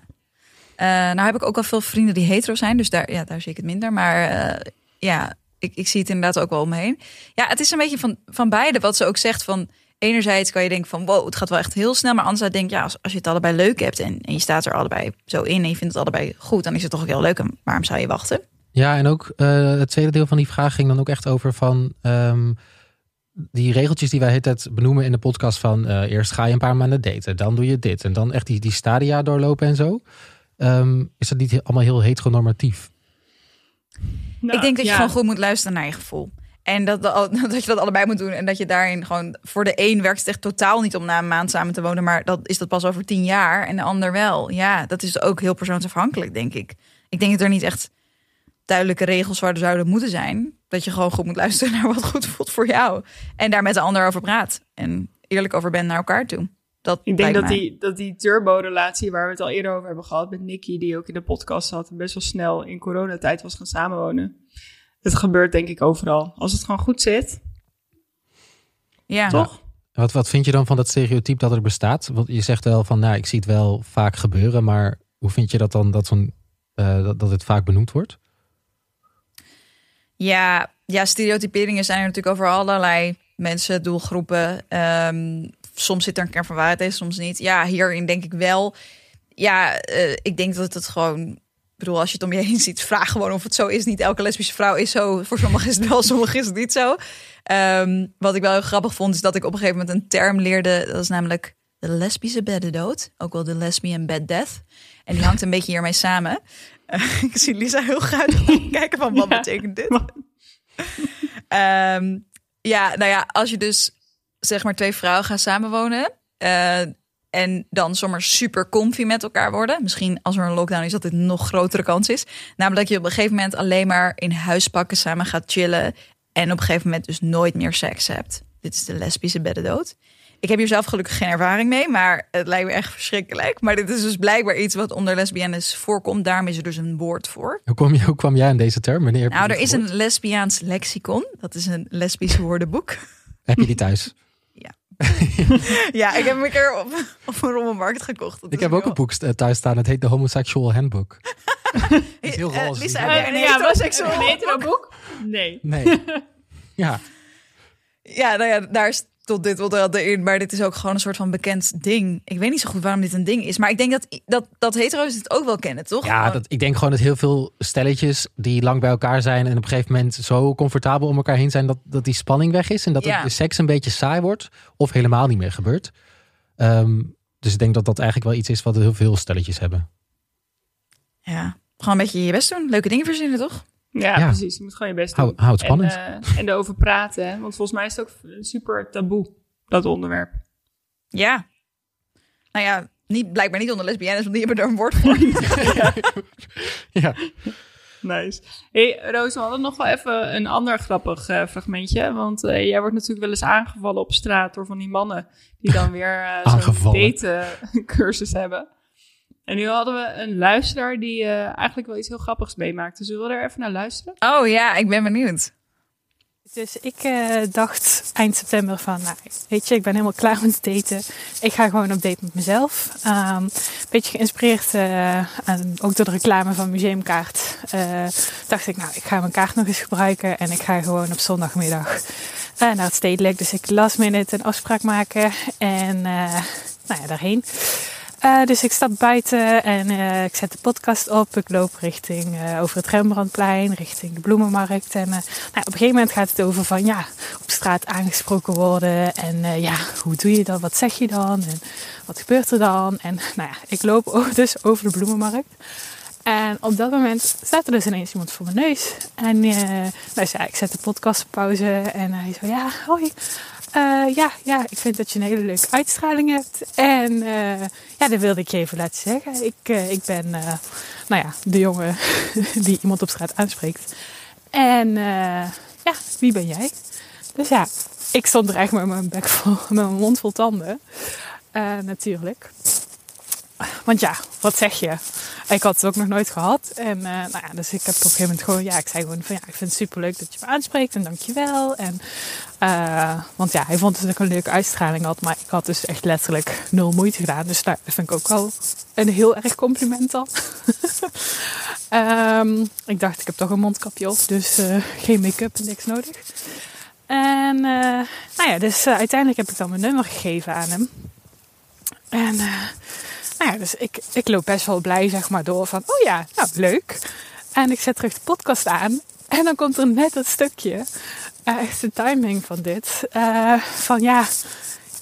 Eh, nou heb ik ook al veel vrienden die hetero zijn, dus daar, ja, daar zie ik het minder. Maar eh, ja, ik, ik zie het inderdaad ook wel om me heen. Ja, het is een beetje van, van beide wat ze ook zegt. Van enerzijds kan je denken van wow, het gaat wel echt heel snel. Maar anderzijds denk je, ja, als, als je het allebei leuk hebt en, en je staat er allebei zo in en je vindt het allebei goed, dan is het toch ook heel leuk. En waarom zou je wachten? Ja, en ook eh, het tweede deel van die vraag ging dan ook echt over van ehm, die regeltjes die wij het tijd benoemen in de podcast van eh, eerst ga je een paar maanden daten, dan doe je dit en dan echt die, die stadia doorlopen en zo. Ehm, is dat niet allemaal heel heteronormatief? Nou, ik denk dat je ja. gewoon goed moet luisteren naar je gevoel. En dat, dat *laughs* dat je dat allebei moet doen. En dat je daarin gewoon... Voor de een werkt het echt totaal niet om na een maand samen te wonen. Maar dat is dat pas over tien jaar. En de ander wel. Ja, dat is ook heel persoonsafhankelijk, denk ik. Ik denk dat er niet echt duidelijke regels waar er zouden moeten zijn. Dat je gewoon goed moet luisteren naar wat goed voelt voor jou. En daar met de ander over praat. En eerlijk over bent naar elkaar toe. Dat Ik denk dat mij. die, dat die turbo-relatie waar we het al eerder over hebben gehad met Nicky, die ook in de podcast zat, en best wel snel in coronatijd was gaan samenwonen. Het gebeurt denk ik overal. Als het gewoon goed zit, Ja. toch? Wat, wat vind je dan van dat stereotype dat er bestaat? Want je zegt wel van, nou, ik zie het wel vaak gebeuren, maar hoe vind je dat dan dat, zo'n, eh, dat, dat het vaak benoemd wordt? Ja, ja, stereotyperingen zijn er natuurlijk over allerlei mensen, doelgroepen. Ehm, soms zit er een kern van waarheid in, soms niet. Ja, hierin denk ik wel. Ja, eh, ik denk dat het gewoon. Ik bedoel, als je het om je heen ziet, vraag gewoon of het zo is. Niet elke lesbische vrouw is zo. Voor sommigen is het wel, sommigen is het niet zo. Ehm, wat ik wel heel grappig vond, is dat ik op een gegeven moment een term leerde. Dat is namelijk de lesbische beddendood. Ook wel de lesbian bed death. En die hangt een beetje hiermee samen. *laughs* Ik zie Lisa heel graag *laughs* kijken van wat Ja. betekent dit? *laughs* Ehm, ja, nou ja, als je dus zeg maar twee vrouwen gaan samenwonen, eh, En dan zomaar super comfy met elkaar worden. Misschien als er een lockdown is, dat dit een nog grotere kans is. Namelijk dat je op een gegeven moment alleen maar in huispakken samen gaat chillen. En op een gegeven moment dus nooit meer seks hebt. Dit is de lesbische beddendood. Ik heb hier zelf gelukkig geen ervaring mee, maar het lijkt me echt verschrikkelijk. Maar dit is dus blijkbaar iets wat onder lesbiennes voorkomt. Daarom is er dus een woord voor. Hoe kwam, je, hoe kwam jij aan deze term? Wanneer je Nou, er is een lesbiaans lexicon. Dat is een lesbisch *laughs* woordenboek. Heb je die thuis? *laughs* Ja, ik heb hem een keer op, op een rommelmarkt gekocht. Dat Ik heb ook heel- een boek eh, thuis staan. Het heet de Homosexual Handbook. *laughs* is heel Eh, roze. Lisa, heb ja, was hetero-boek? Nee. Nee. ja. Ja, nou ja, daar is tot dit wel erin. Maar dit is ook gewoon een soort van bekend ding. Ik weet niet zo goed waarom dit een ding is. Maar ik denk dat, dat, dat hetero's het ook wel kennen, toch? Ja, dat, ik denk gewoon dat heel veel stelletjes die lang bij elkaar zijn en op een gegeven moment zo comfortabel om elkaar heen zijn dat, dat die spanning weg is en dat Ja. de seks een beetje saai wordt of helemaal niet meer gebeurt. Ehm, dus ik denk dat dat eigenlijk wel iets is wat heel veel stelletjes hebben. ja, gewoon een beetje je best doen. Leuke dingen verzinnen, toch? Ja, Ja. precies. Je moet gewoon je best doen. Hou, hou het spannend. En, eh, en erover praten. Hè? Want volgens mij is het ook super taboe, dat onderwerp. Ja. Nou ja, niet, blijkbaar niet onder lesbiennes, want die hebben er een woord voor. *laughs* ja. Nice. Hey, Roos, we hadden nog wel even een ander grappig eh, fragmentje. Want eh, jij wordt natuurlijk wel eens aangevallen op straat door van die mannen die dan weer eh zo'n date-cursus hebben. En nu hadden we een luisteraar die eh, eigenlijk wel iets heel grappigs meemaakte. Zullen we er even naar luisteren? Oh ja, ik ben benieuwd. Dus ik eh, dacht eind september van, nou, weet je, ik ben helemaal klaar met daten. Ik ga gewoon op date met mezelf. Een beetje geïnspireerd, eh, aan- ook door de reclame van Museumkaart, eh, dacht ik, nou, ik ga mijn kaart nog eens gebruiken. En ik ga gewoon op zondagmiddag naar het stedelijk. Dus ik last minute een afspraak maken en eh, nou ja, daarheen. Eh, dus ik stap buiten en eh, ik zet de podcast op. Ik loop richting eh, over het Rembrandtplein, richting de bloemenmarkt. En nou, op een gegeven moment gaat het over van ja, op straat aangesproken worden. En ja, hoe doe je dat? Wat zeg je dan? En wat gebeurt er dan? En *laughs* nou ja, ik loop dus over de bloemenmarkt. En op dat moment staat er dus ineens iemand voor mijn neus. En ja, ik zet de podcast op pauze en hij zo, ja, hoi. Eh, ja, ja, ik vind dat je een hele leuke uitstraling hebt. En eh, ja, dat wilde ik je even laten zeggen. Ik, eh, ik ben, nou ja, de jongen *laughs* die iemand op straat aanspreekt. En ja, wie ben jij? Dus ja, ik stond er echt met mijn bek vol, *laughs* met mijn mond vol tanden. Natuurlijk. Want ja, wat zeg je? Ik had het ook nog nooit gehad. En eh, nou ja, dus ik heb op een gegeven moment gewoon, ja, ik zei gewoon van ja, ik vind het superleuk dat je me aanspreekt en dankjewel. En, eh, want ja, hij vond dat ik een leuke uitstraling had, maar ik had dus echt letterlijk nul moeite gedaan. Dus dat vind ik ook wel een heel erg compliment dan. *laughs* Ehm, ik dacht, ik heb toch een mondkapje op, dus eh, geen make-up en niks nodig. En nou ja, dus uiteindelijk heb ik dan mijn nummer gegeven aan hem. En nou ja, dus ik, ik loop best wel blij zeg maar door van, oh ja, nou leuk. En ik zet terug de podcast aan. En dan komt er net dat stukje, echt de timing van dit, eh, van ja,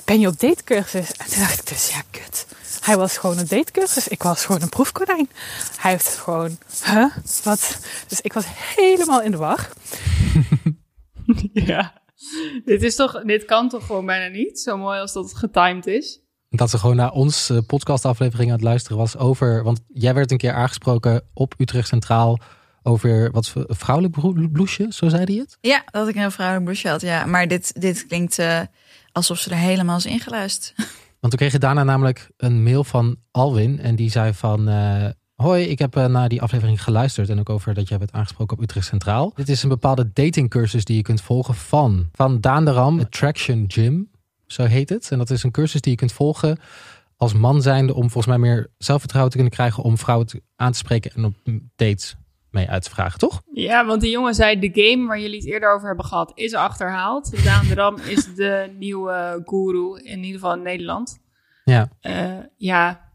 ben je op datecursus? En toen dacht ik dus, ja kut. Hij was gewoon op datecursus. Ik was gewoon een proefkonijn. Hij heeft gewoon, huh? Wat? Dus ik was helemaal in de war. *laughs* ja. Dit, is toch, dit kan toch gewoon bijna niet? Zo mooi als dat het getimed is. Dat ze gewoon naar ons eh, podcastaflevering aan het luisteren was over. Want jij werd een keer aangesproken op Utrecht Centraal over wat vrouwelijk bloesje, zo zei hij het. Ja, dat ik een vrouwelijk blouseje had. Ja, maar dit, dit klinkt eh, alsof ze er helemaal is ingeluisterd. *laughs* Want we kregen daarna namelijk een mail van Alwin. En die zei van... eh, Hoi, ik heb naar die aflevering geluisterd. En ook over dat jij werd aangesproken op Utrecht Centraal. Dit is een bepaalde datingcursus die je kunt volgen van... Van Daan de Ram Attraction Gym. Zo heet het. En dat is een cursus die je kunt volgen als man zijnde... om volgens mij meer zelfvertrouwen te kunnen krijgen... om vrouwen te- aan te spreken en op dates mee uit te vragen, toch? Ja, want die jongen zei, de game waar jullie het eerder over hebben gehad, is achterhaald. Daan de Ram is de nieuwe guru, in ieder geval in Nederland. Ja. Eh, ja,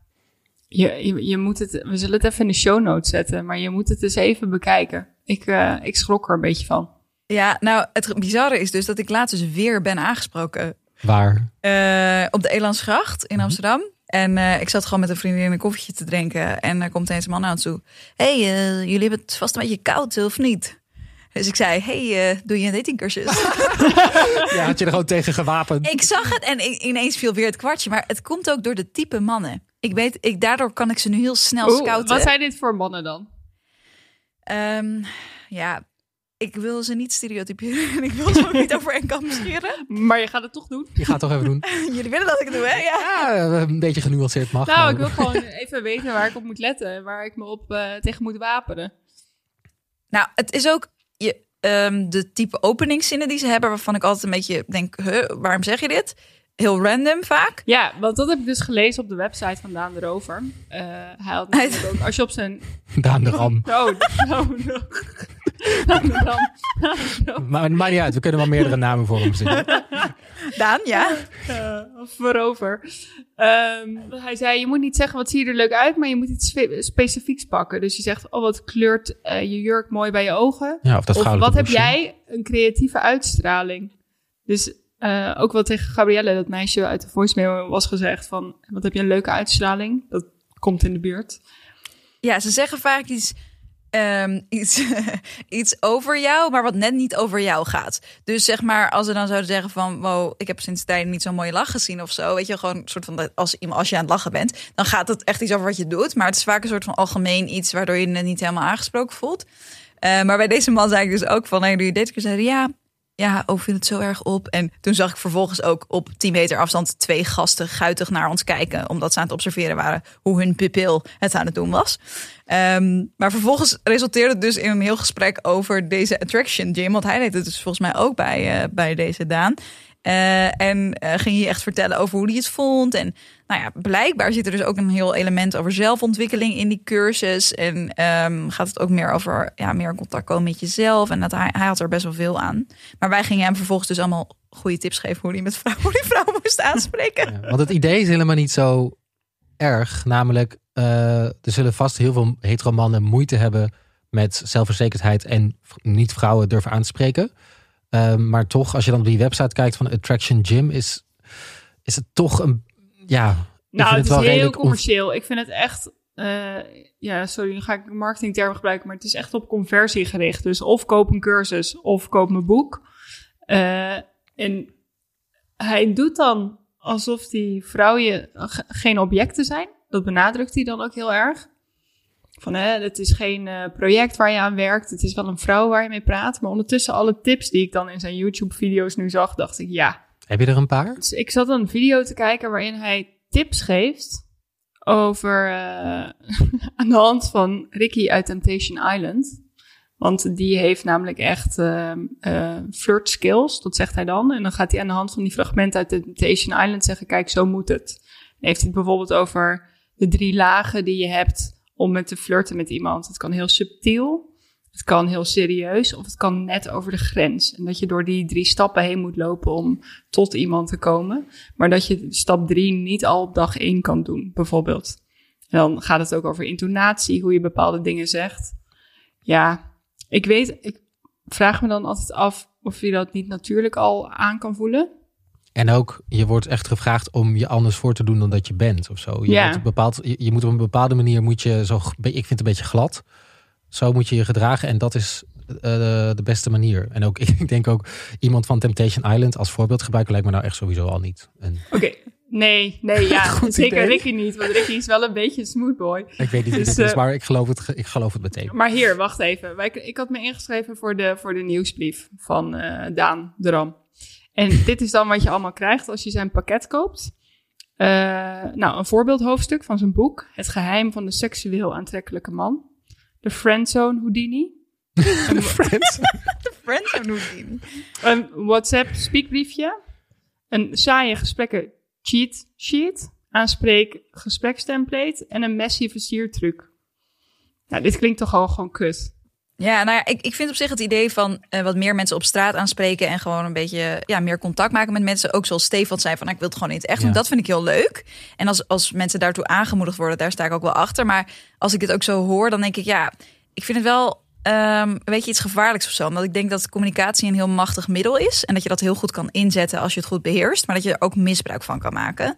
je, je, je moet het, we zullen het even in de show notes zetten, maar je moet het eens even bekijken. Ik, eh, ik schrok er een beetje van. Ja, nou, het bizarre is dus dat ik laatst dus weer ben aangesproken Waar? eh, op de Elandsgracht in Amsterdam. En eh, ik zat gewoon met een vriendin een koffietje te drinken. En er komt eens een man aan toe. hey, eh, jullie hebben het vast een beetje koud, of niet? Dus ik zei, hey, doe je een datingcursus? *laughs* Ja, had je er gewoon tegen gewapend. ik zag het en ineens viel weer het kwartje. Maar het komt ook door de type mannen. Ik weet, ik, daardoor kan ik ze nu heel snel Oeh, scouten. wat zijn dit voor mannen dan? Ehm, ja, ik wil ze niet stereotyperen. En ik wil ze ook niet over één kam scheren. Maar je gaat het toch doen? Je gaat toch even doen. *laughs* Jullie willen dat ik het doe, hè? Ja. Ja, een beetje genuanceerd mag. Nou, maar- ik wil gewoon even weten waar ik op moet letten. en Waar ik me op eh, tegen moet wapenen. Nou, het is ook je, ehm, de type openingszinnen die ze hebben... waarvan ik altijd een beetje denk, huh, waarom zeg je dit? Heel random vaak. Ja, want dat heb ik dus gelezen op de website van Daan de Rover. Eh, hij had natuurlijk ook, als je op zijn... *laughs* Daan de Ram. Oh, *laughs* no. *laughs* Maar het maakt niet uit, we kunnen wel meerdere namen voor hem verzinnen. *laughs* Daan, ja. Voorover. Ehm, hij zei, je moet niet zeggen wat zie je er leuk uit, maar je moet iets spe- specifieks pakken. Dus je zegt, oh wat kleurt eh, je jurk mooi bij je ogen. Ja, of dat of wat heb jij een creatieve uitstraling? Dus eh, ook wat tegen Gabrielle, dat meisje uit de voicemail, was gezegd van, wat heb je een leuke uitstraling? Dat komt in de buurt. Ja, ze zeggen vaak iets, ehm, iets, *laughs* iets over jou, maar wat net niet over jou gaat. Dus zeg maar, als ze dan zouden zeggen van... wow, ik heb sinds tijden niet zo'n mooie lach gezien of zo. Weet je, gewoon een soort van... als, als je aan het lachen bent, dan gaat het echt iets over wat je doet. Maar het is vaak een soort van algemeen iets... waardoor je net niet helemaal aangesproken voelt. Eh, maar bij deze man zei ik dus ook van... nee, doe je dit? Ik zei, ja... Ja, oh, viel het zo erg op. En toen zag ik vervolgens ook op 10 meter afstand twee gasten guitig naar ons kijken. Omdat ze aan het observeren waren hoe hun pupil het aan het doen was. Ehm, maar vervolgens resulteerde het dus in een heel gesprek over deze attraction gym. Want hij deed het dus volgens mij ook bij, eh, bij deze Daan. Eh, en eh, ging je echt vertellen over hoe hij het vond. En nou ja, blijkbaar zit er dus ook een heel element over zelfontwikkeling in die cursus. En ehm, gaat het ook meer over ja, meer contact komen met jezelf. En dat hij, hij had er best wel veel aan. Maar wij gingen hem vervolgens dus allemaal goede tips geven hoe hij met vrouw, hoe die vrouw moest aanspreken. Want het idee is helemaal niet zo erg. Namelijk, eh, er zullen vast heel veel hetero mannen moeite hebben met zelfverzekerdheid en niet vrouwen durven aan te spreken. Ehm, maar toch, als je dan op die website kijkt van Attraction Gym, is, is het toch een. Ja, Nou, het het is heel commercieel. Ik vind het echt... eh, ja, sorry, nu ga ik marketingtermen gebruiken, maar het is echt op conversie gericht. Dus of koop een cursus of koop mijn boek. Eh, en hij doet dan alsof die vrouwen ge- geen objecten zijn. Dat benadrukt hij dan ook heel erg. Van, hè, het is geen eh, project waar je aan werkt. Het is wel een vrouw waar je mee praat. Maar ondertussen alle tips die ik dan in zijn YouTube-video's nu zag, dacht ik, ja, Heb je er een paar? dus ik zat een video te kijken waarin hij tips geeft over eh, *laughs* aan de hand van Ricky uit Temptation Island. Want die heeft namelijk echt ehm, eh, flirt skills, dat zegt hij dan. En dan gaat hij aan de hand van die fragmenten uit Temptation Island zeggen, kijk, zo moet het. Dan heeft hij het bijvoorbeeld over de drie lagen die je hebt om met te flirten met iemand. Het kan heel subtiel, het kan heel serieus of het kan net over de grens. En dat je door die drie stappen heen moet lopen om tot iemand te komen. Maar dat je stap drie niet al op dag één kan doen, bijvoorbeeld. En dan gaat het ook over intonatie, hoe je bepaalde dingen zegt. Ja, ik weet, ik vraag me dan altijd af of je dat niet natuurlijk al aan kan voelen. En ook, je wordt echt gevraagd om je anders voor te doen dan dat je bent of zo. Je, Ja. bepaald, je, je moet op een bepaalde manier, moet je zo, ik vind het een beetje glad. Zo moet je je gedragen en dat is eh, de, beste manier. En ook, *laughs* ik denk ook, iemand van Temptation Island als voorbeeld gebruiken lijkt me nou echt sowieso al niet. En Oké, nee, nee, *laughs* ja, Goed zeker idee. Ricky niet, want Ricky is wel een beetje een smoothboy. ik weet niet Dus, dit is, eh, maar ik geloof het, ik geloof het meteen. Maar hier, wacht even. Wij, ik had me ingeschreven voor de, voor de nieuwsbrief van eh, Daan de Ram. En *laughs* dit is dan wat je allemaal krijgt als je zijn pakket koopt. Eh, nou, een voorbeeldhoofdstuk van zijn boek. Het geheim van de seksueel aantrekkelijke man. De Friendzone Houdini. *laughs* Friends. Friends *laughs* Houdini. Een WhatsApp speakbriefje. Een saaie gesprekken cheat sheet. Aanspreek gesprekstemplate. En een messy versiertruc. Nou, dit klinkt toch al gewoon kut. Ja, nou ja, ik, ik vind op zich het idee van eh, wat meer mensen op straat aanspreken en gewoon een beetje ja, meer contact maken met mensen. Ook zoals Stefan zei van nou, ik wil het gewoon niet echt doen. Ja. Dat vind ik heel leuk. En als, als mensen daartoe aangemoedigd worden, daar sta ik ook wel achter. Maar als ik het ook zo hoor, dan denk ik ja, ik vind het wel ehm, een beetje iets gevaarlijks of zo. Omdat ik denk dat communicatie een heel machtig middel is. En dat je dat heel goed kan inzetten als je het goed beheerst. Maar dat je er ook misbruik van kan maken.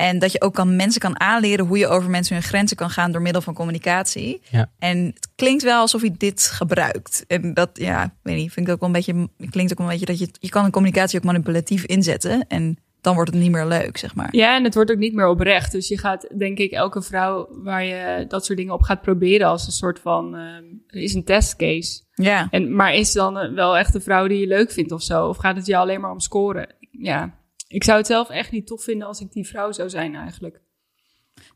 En dat je ook kan, mensen kan aanleren hoe je over mensen hun grenzen kan gaan door middel van communicatie. Ja. En het klinkt wel alsof hij dit gebruikt. En dat, ja, weet niet, vind ik ook wel een beetje, klinkt ook een beetje dat je, je kan een communicatie ook manipulatief inzetten. En dan wordt het niet meer leuk, zeg maar. Ja, en het wordt ook niet meer oprecht. Dus je gaat, denk ik, elke vrouw waar je dat soort dingen op gaat proberen als een soort van, ehm, er is een testcase. Ja. En, maar is dan eh, wel echt de vrouw die je leuk vindt of zo? Of gaat het je alleen maar om scoren? Ja, ik zou het zelf echt niet tof vinden als ik die vrouw zou zijn eigenlijk.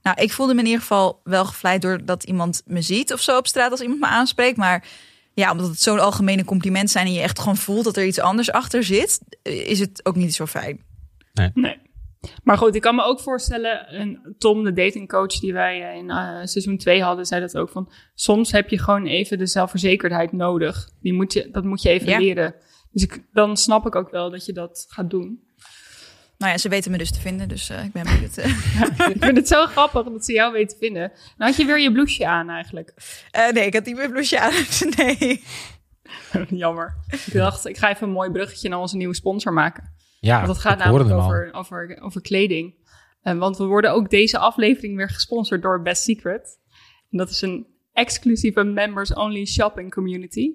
Nou, ik voelde me in ieder geval wel gevleid doordat iemand me ziet of zo op straat als iemand me aanspreekt. Maar ja, omdat het zo'n algemene compliment zijn en je echt gewoon voelt dat er iets anders achter zit, is het ook niet zo fijn. Nee. Maar goed, ik kan me ook voorstellen, en Tom, de datingcoach die wij eh, in eh, seizoen 2 hadden, zei dat ook van, soms heb je gewoon even de zelfverzekerdheid nodig. Die moet je, dat moet je even Ja. leren. Dus ik, dan snap ik ook wel dat je dat gaat doen. Nou ja, ze weten me dus te vinden, dus eh, ik ben benieuwd. *laughs* ik vind het zo grappig dat ze jou weten te vinden. Nou had je weer je blouseje aan eigenlijk. Eh, nee, ik had niet meer blouseje aan. *laughs* nee. *laughs* Jammer. Ik dacht, ik ga even een mooi bruggetje naar onze nieuwe sponsor maken. Ja, Want het gaat namelijk hem al. over, over, over kleding. Eh, want we worden ook deze aflevering weer gesponsord door Best Secret. En dat is een exclusieve members-only shopping community.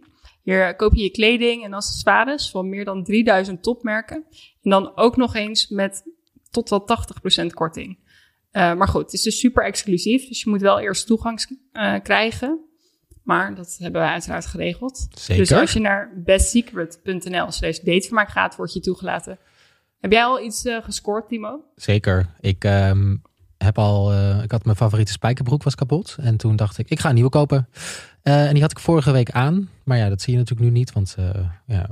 Hier koop je je kleding en accessoires van meer dan 3000 topmerken. En dan ook nog eens met tot wel 80% korting. Eh, maar goed, het is dus super exclusief. Dus je moet wel eerst toegang eh, krijgen. Maar dat hebben we uiteraard geregeld. Zeker. Dus als je naar bestsecret.nl slash datevermaak gaat, word je toegelaten. Heb jij al iets eh, gescoord, Timo? Zeker. Ik ehm, heb al, eh, ik had mijn favoriete spijkerbroek was kapot. En toen dacht ik, ik ga een nieuwe kopen. Eh, en die had ik vorige week aan. Maar ja, dat zie je natuurlijk nu niet, want eh, ja,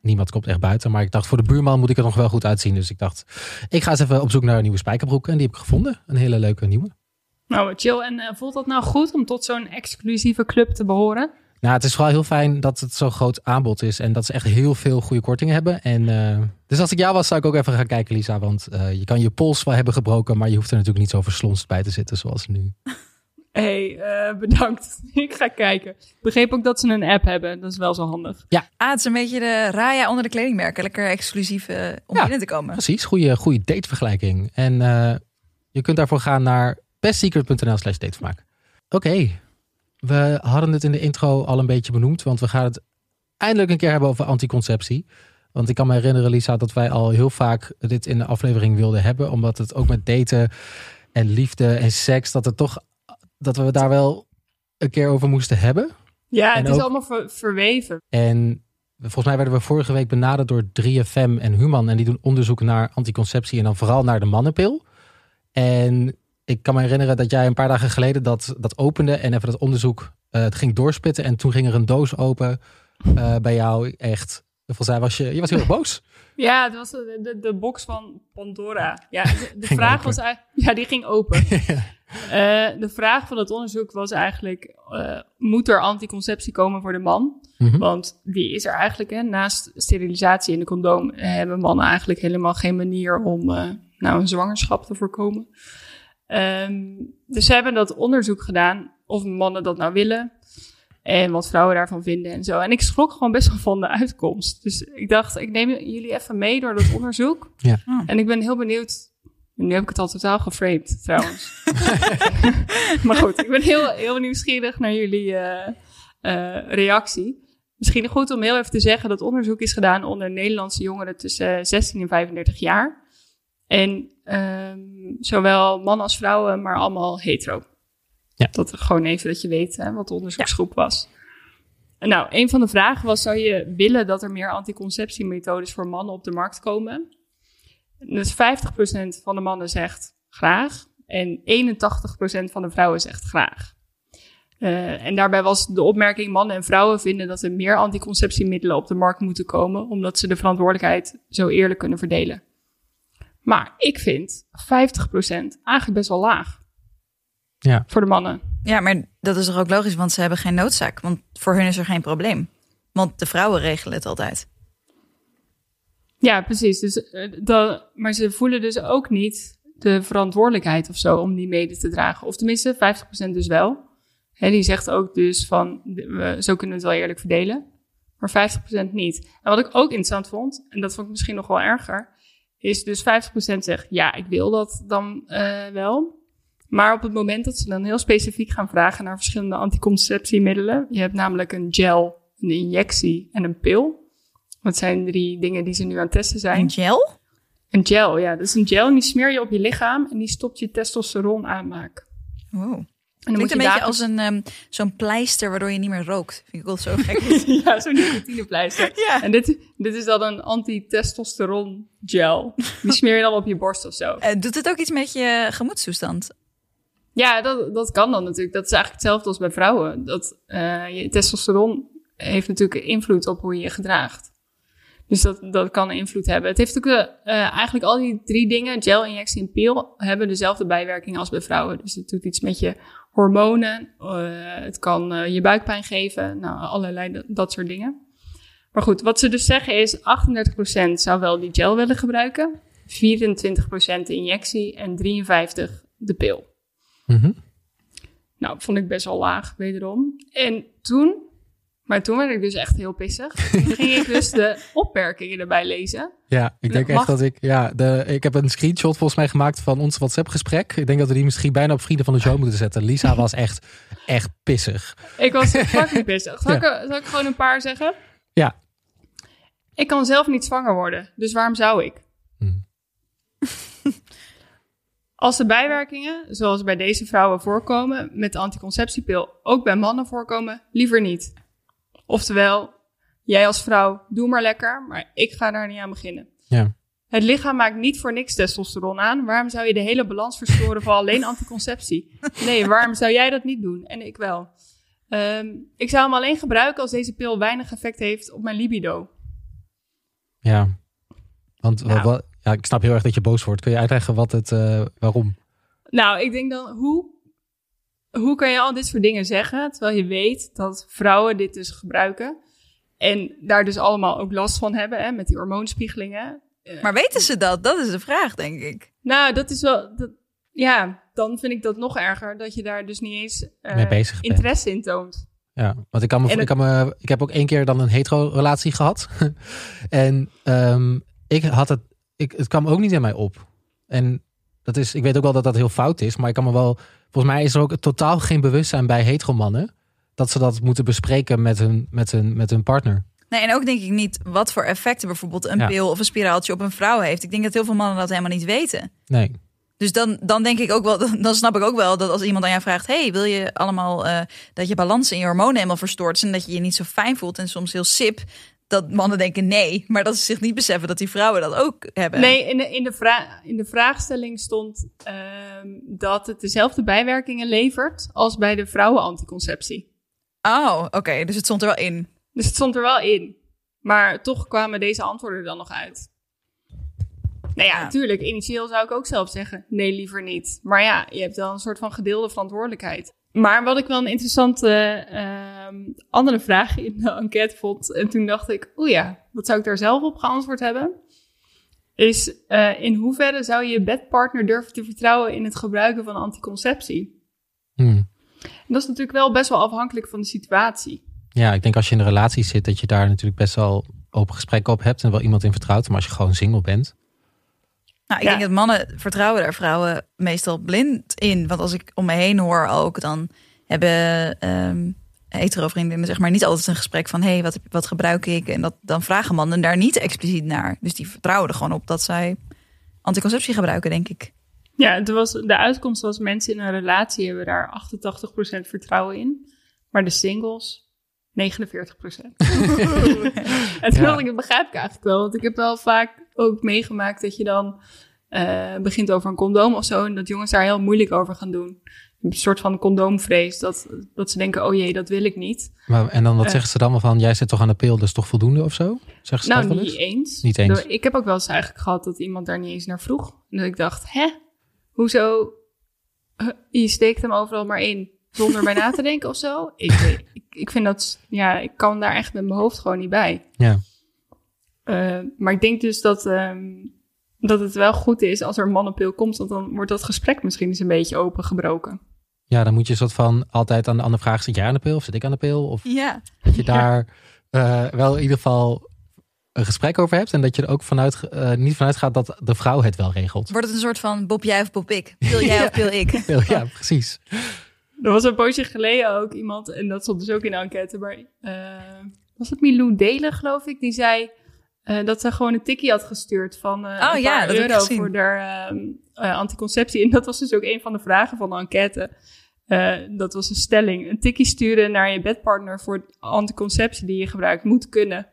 niemand komt echt buiten. Maar ik dacht, voor de buurman moet ik er nog wel goed uitzien. Dus ik dacht, ik ga eens even op zoek naar een nieuwe spijkerbroek. En die heb ik gevonden. Een hele leuke nieuwe. Nou, chill. En voelt dat nou goed om tot zo'n exclusieve club te behoren? Nou, het is vooral heel fijn dat het zo'n groot aanbod is. En dat ze echt heel veel goede kortingen hebben. En, eh, dus als ik jou was, zou ik ook even gaan kijken, Lisa. Want eh, je kan je pols wel hebben gebroken. Maar je hoeft er natuurlijk niet zo verslonst bij te zitten zoals nu. Hé, *laughs* hey, eh, bedankt. *laughs* ik ga kijken. Ik begreep ook dat ze een app hebben. Dat is wel zo handig. Ah, het is een beetje de Raya onder de kledingmerken. Lekker exclusief om Ja. binnen te komen. Precies, goede, goede datevergelijking. En eh, je kunt daarvoor gaan naar bestsecret.nl slash datevermaak. Oké, we hadden het in de intro al een beetje benoemd. Want we gaan het eindelijk een keer hebben over anticonceptie. Want ik kan me herinneren, Lisa, dat wij al heel vaak dit in de aflevering wilden hebben. Omdat het ook met daten en liefde en seks, dat het toch dat we daar wel een keer over moesten hebben. Ja, En het is ook- allemaal ver- verweven. En volgens mij werden we vorige week benaderd door 3FM en Human. En die doen onderzoek naar anticonceptie en dan vooral naar de mannenpil. En ik kan me herinneren dat jij een paar dagen geleden dat, dat opende en even dat onderzoek eh, het ging doorspitten. En toen ging er een doos open eh, bij jou. Echt, volgens mij was je, je was heel erg boos. *laughs* Ja, het was de, de, de box van Pandora. Ja, de, *laughs* vraag open. was eigenlijk... Ja, die ging open. *laughs* Eh, de vraag van het onderzoek was eigenlijk... eh, moet er anticonceptie komen voor de man? Mhm. Want die is er eigenlijk, hè, naast sterilisatie en de condoom... eh, hebben mannen eigenlijk helemaal geen manier om eh, nou, een zwangerschap te voorkomen. Ehm, dus ze hebben dat onderzoek gedaan of mannen dat nou willen... En wat vrouwen daarvan vinden en zo. En ik schrok gewoon best wel van de uitkomst. Dus ik dacht, ik neem jullie even mee door dat onderzoek. *laughs* Ja. Oh. En ik ben heel benieuwd. Nu heb ik het al totaal geframed, trouwens. *laughs* *laughs* maar goed, ik ben heel, heel nieuwsgierig naar jullie eh, eh, reactie. Misschien goed om heel even te zeggen dat onderzoek is gedaan onder Nederlandse jongeren tussen 16 en 35 jaar. En ehm, zowel mannen als vrouwen, maar allemaal hetero. Ja. Dat gewoon even dat je weet hè, wat de onderzoeksgroep was. Nou, een van de vragen was: zou je willen dat er meer anticonceptiemethodes voor mannen op de markt komen? Dus 50% van de mannen zegt graag en 81% van de vrouwen zegt graag. Eh, en daarbij was de opmerking: mannen en vrouwen vinden dat er meer anticonceptiemiddelen op de markt moeten komen, omdat ze de verantwoordelijkheid zo eerlijk kunnen verdelen. Maar ik vind 50% eigenlijk best wel laag. Ja. Voor de mannen. Ja, maar dat is toch ook logisch, want ze hebben geen noodzaak. Want voor hun is er geen probleem. Want de vrouwen regelen het altijd. Ja, precies. Dus, eh, dat, maar ze voelen dus ook niet de verantwoordelijkheid of zo om die mede te dragen. Of tenminste, 50% dus wel. Hè, die zegt ook dus van, we, zo kunnen we het wel eerlijk verdelen. Maar 50% niet. En wat ik ook interessant vond, en dat vond ik misschien nog wel erger, is dus 50% zegt ja, ik wil dat dan eh, wel. Maar op het moment dat ze dan heel specifiek gaan vragen naar verschillende anticonceptiemiddelen. Je hebt namelijk een gel, een injectie en een pil. Dat zijn drie dingen die ze nu aan het testen zijn. Een gel? Een gel, ja. Dat is een gel en die smeer je op je lichaam en die stopt je testosteron aanmaken. Wow. En dan Klinkt een beetje als een, ehm, zo'n pleister waardoor je niet meer rookt. Vind ik wel zo gek. *laughs* ja, zo'n nicotinepleister. ja. En dit, dit is dan een anti-testosteron gel. Die smeer je dan op je borst of zo. *laughs* Eh, doet het ook iets met je gemoedstoestand? Ja, dat, dat kan dan natuurlijk. Dat is eigenlijk hetzelfde als bij vrouwen. Dat, eh, je testosteron heeft natuurlijk invloed op hoe je je gedraagt. Dus dat, dat kan invloed hebben. Het heeft ook eh, eigenlijk al die drie dingen, gel, injectie en pil, hebben dezelfde bijwerkingen als bij vrouwen. Dus het doet iets met je hormonen. eh, het kan eh, je buikpijn geven. Nou, allerlei dat, dat soort dingen. Maar goed, wat ze dus zeggen is 38% zou wel die gel willen gebruiken. 24% de injectie en 53% de pil. Mhm. Nou, vond ik best wel laag, wederom. En toen, maar toen werd ik dus echt heel pissig. Toen ging ik dus de opmerkingen erbij lezen. Ja, ik denk Mag- echt dat ik. Ja, de, ik heb een screenshot volgens mij gemaakt van ons WhatsApp-gesprek. Ik denk dat we die misschien bijna op Vrienden van de Show moeten zetten. Lisa was echt, echt pissig. Ik was *laughs* fucking pissig. Zal, ik, zal ik gewoon een paar zeggen? Ja. Ik kan zelf niet zwanger worden, dus waarom zou ik? Hmm. *laughs* Als de bijwerkingen, zoals bij deze vrouwen voorkomen, met de anticonceptiepil ook bij mannen voorkomen, liever niet. Oftewel, jij als vrouw, doe maar lekker, maar ik ga daar niet aan beginnen. Ja. Het lichaam maakt niet voor niks testosteron aan. Waarom zou je de hele balans verstoren voor alleen anticonceptie? Nee, waarom zou jij dat niet doen? En ik wel. Ehm, ik zou hem alleen gebruiken als deze pil weinig effect heeft op mijn libido. Ja. Want Nou. wat, ja, ik snap heel erg dat je boos wordt. Kun je uitleggen wat het, eh, waarom? Nou, ik denk dan, hoe, hoe kan je al dit soort dingen zeggen, terwijl je weet dat vrouwen dit dus gebruiken en daar dus allemaal ook last van hebben, hè, met die hormoonspiegelingen. Maar weten ze dat? Dat is de vraag, denk ik. Nou, dat is wel, dat, ja, dan vind ik dat nog erger, dat je daar dus niet eens eh, Mee bezig bent. interesse in toont. Ja, want ik, kan me, En ik, het- kan me, ik heb ook één keer dan een hetero-relatie gehad. *laughs* en ehm, ik had het, ik, het kwam ook niet in mij op. En dat is, ik weet ook wel dat dat heel fout is, maar ik kan me wel, volgens mij is er ook totaal geen bewustzijn bij hetero-mannen dat ze dat moeten bespreken met hun, met hun, met hun partner. Nee, en ook denk ik niet wat voor effecten bijvoorbeeld een Ja. pil of een spiraaltje op een vrouw heeft. Ik denk dat heel veel mannen dat helemaal niet weten. Nee. Dus dan, dan denk ik ook wel, *laughs* dan snap ik ook wel dat als iemand aan jou vraagt: Hey, wil je allemaal eh, dat je balans in je hormonen helemaal verstoord is en dat je je niet zo fijn voelt en soms heel sip, dat mannen denken nee, maar dat ze zich niet beseffen dat die vrouwen dat ook hebben. Nee, in de, in de, vra in de vraagstelling stond ehm, dat het dezelfde bijwerkingen levert als bij de vrouwenanticonceptie. Oh, oké, dus het stond er wel in. Dus het stond er wel in. Maar toch kwamen deze antwoorden er dan nog uit. Nou ja, Ja. natuurlijk. Initieel zou ik ook zelf zeggen: nee, liever niet. Maar ja, je hebt wel een soort van gedeelde verantwoordelijkheid. Maar wat ik wel een interessante ehm, andere vraag in de enquête vond. En toen dacht ik: oeh ja, wat zou ik daar zelf op geantwoord hebben? Is eh, in hoeverre zou je je bedpartner durven te vertrouwen in het gebruiken van anticonceptie? Hmm. En dat is natuurlijk wel best wel afhankelijk van de situatie. Ja, ik denk als je in een relatie zit, dat je daar natuurlijk best wel open gesprekken op hebt en wel iemand in vertrouwt. Maar als je gewoon single bent. Nou, ik Ja. denk dat mannen vertrouwen daar vrouwen meestal blind in. Want als ik om me heen hoor ook, dan hebben ehm hetero vriendinnen zeg maar niet altijd een gesprek van... hé, hey, wat, wat gebruik ik? En dat, dan vragen mannen daar niet expliciet naar. Dus die vertrouwen er gewoon op dat zij anticonceptie gebruiken, denk ik. Ja, het was, de uitkomst was mensen in een relatie hebben daar 88% vertrouwen in. Maar de singles 49%. en toen dacht ik, dat begrijp ik eigenlijk wel. Want ik heb wel vaak ook meegemaakt dat je dan eh, begint over een condoom of zo. En dat jongens daar heel moeilijk over gaan doen. Een soort van condoomvrees. Dat, dat ze denken, oh jee, dat wil ik niet. Maar, en dan wat Eh. zeggen ze dan wel van, jij zit toch aan de pil, dus toch voldoende of zo? Zeggen ze Nou, dat wel niet eens? Niet eens. Ik heb ook wel eens eigenlijk gehad dat iemand daar niet eens naar vroeg. En dat ik dacht, hè? Hoezo? Je steekt hem overal maar in zonder bij na te denken of zo? Ik, ik, ik vind dat, ja, ik kan daar echt met mijn hoofd gewoon niet bij. Ja. Eh, maar ik denk dus dat, ehm, dat het wel goed is als er een mannenpil komt, want dan wordt dat gesprek misschien eens een beetje opengebroken. Ja, dan moet je soort van altijd aan de andere vraag, zit jij aan de pil of zit ik aan de pil? Of Ja. dat je daar eh, wel in ieder geval een gesprek over hebt. En dat je er ook vanuit, eh, niet vanuit gaat dat de vrouw het wel regelt. Wordt het een soort van Bob jij of Bob ik? Pil *laughs* jij of pil ik? Ja, precies. Er was een poosje geleden ook iemand, en dat stond dus ook in de enquête, maar eh, was het Milou Delen, geloof ik, die zei eh, dat ze gewoon een tikkie had gestuurd van eh Oh een ja, paar euro voor haar ehm, eh, anticonceptie. En dat was dus ook een van de vragen van de enquête. Dat was een stelling. Een tikkie sturen naar je bedpartner voor anticonceptie die je gebruikt moet kunnen.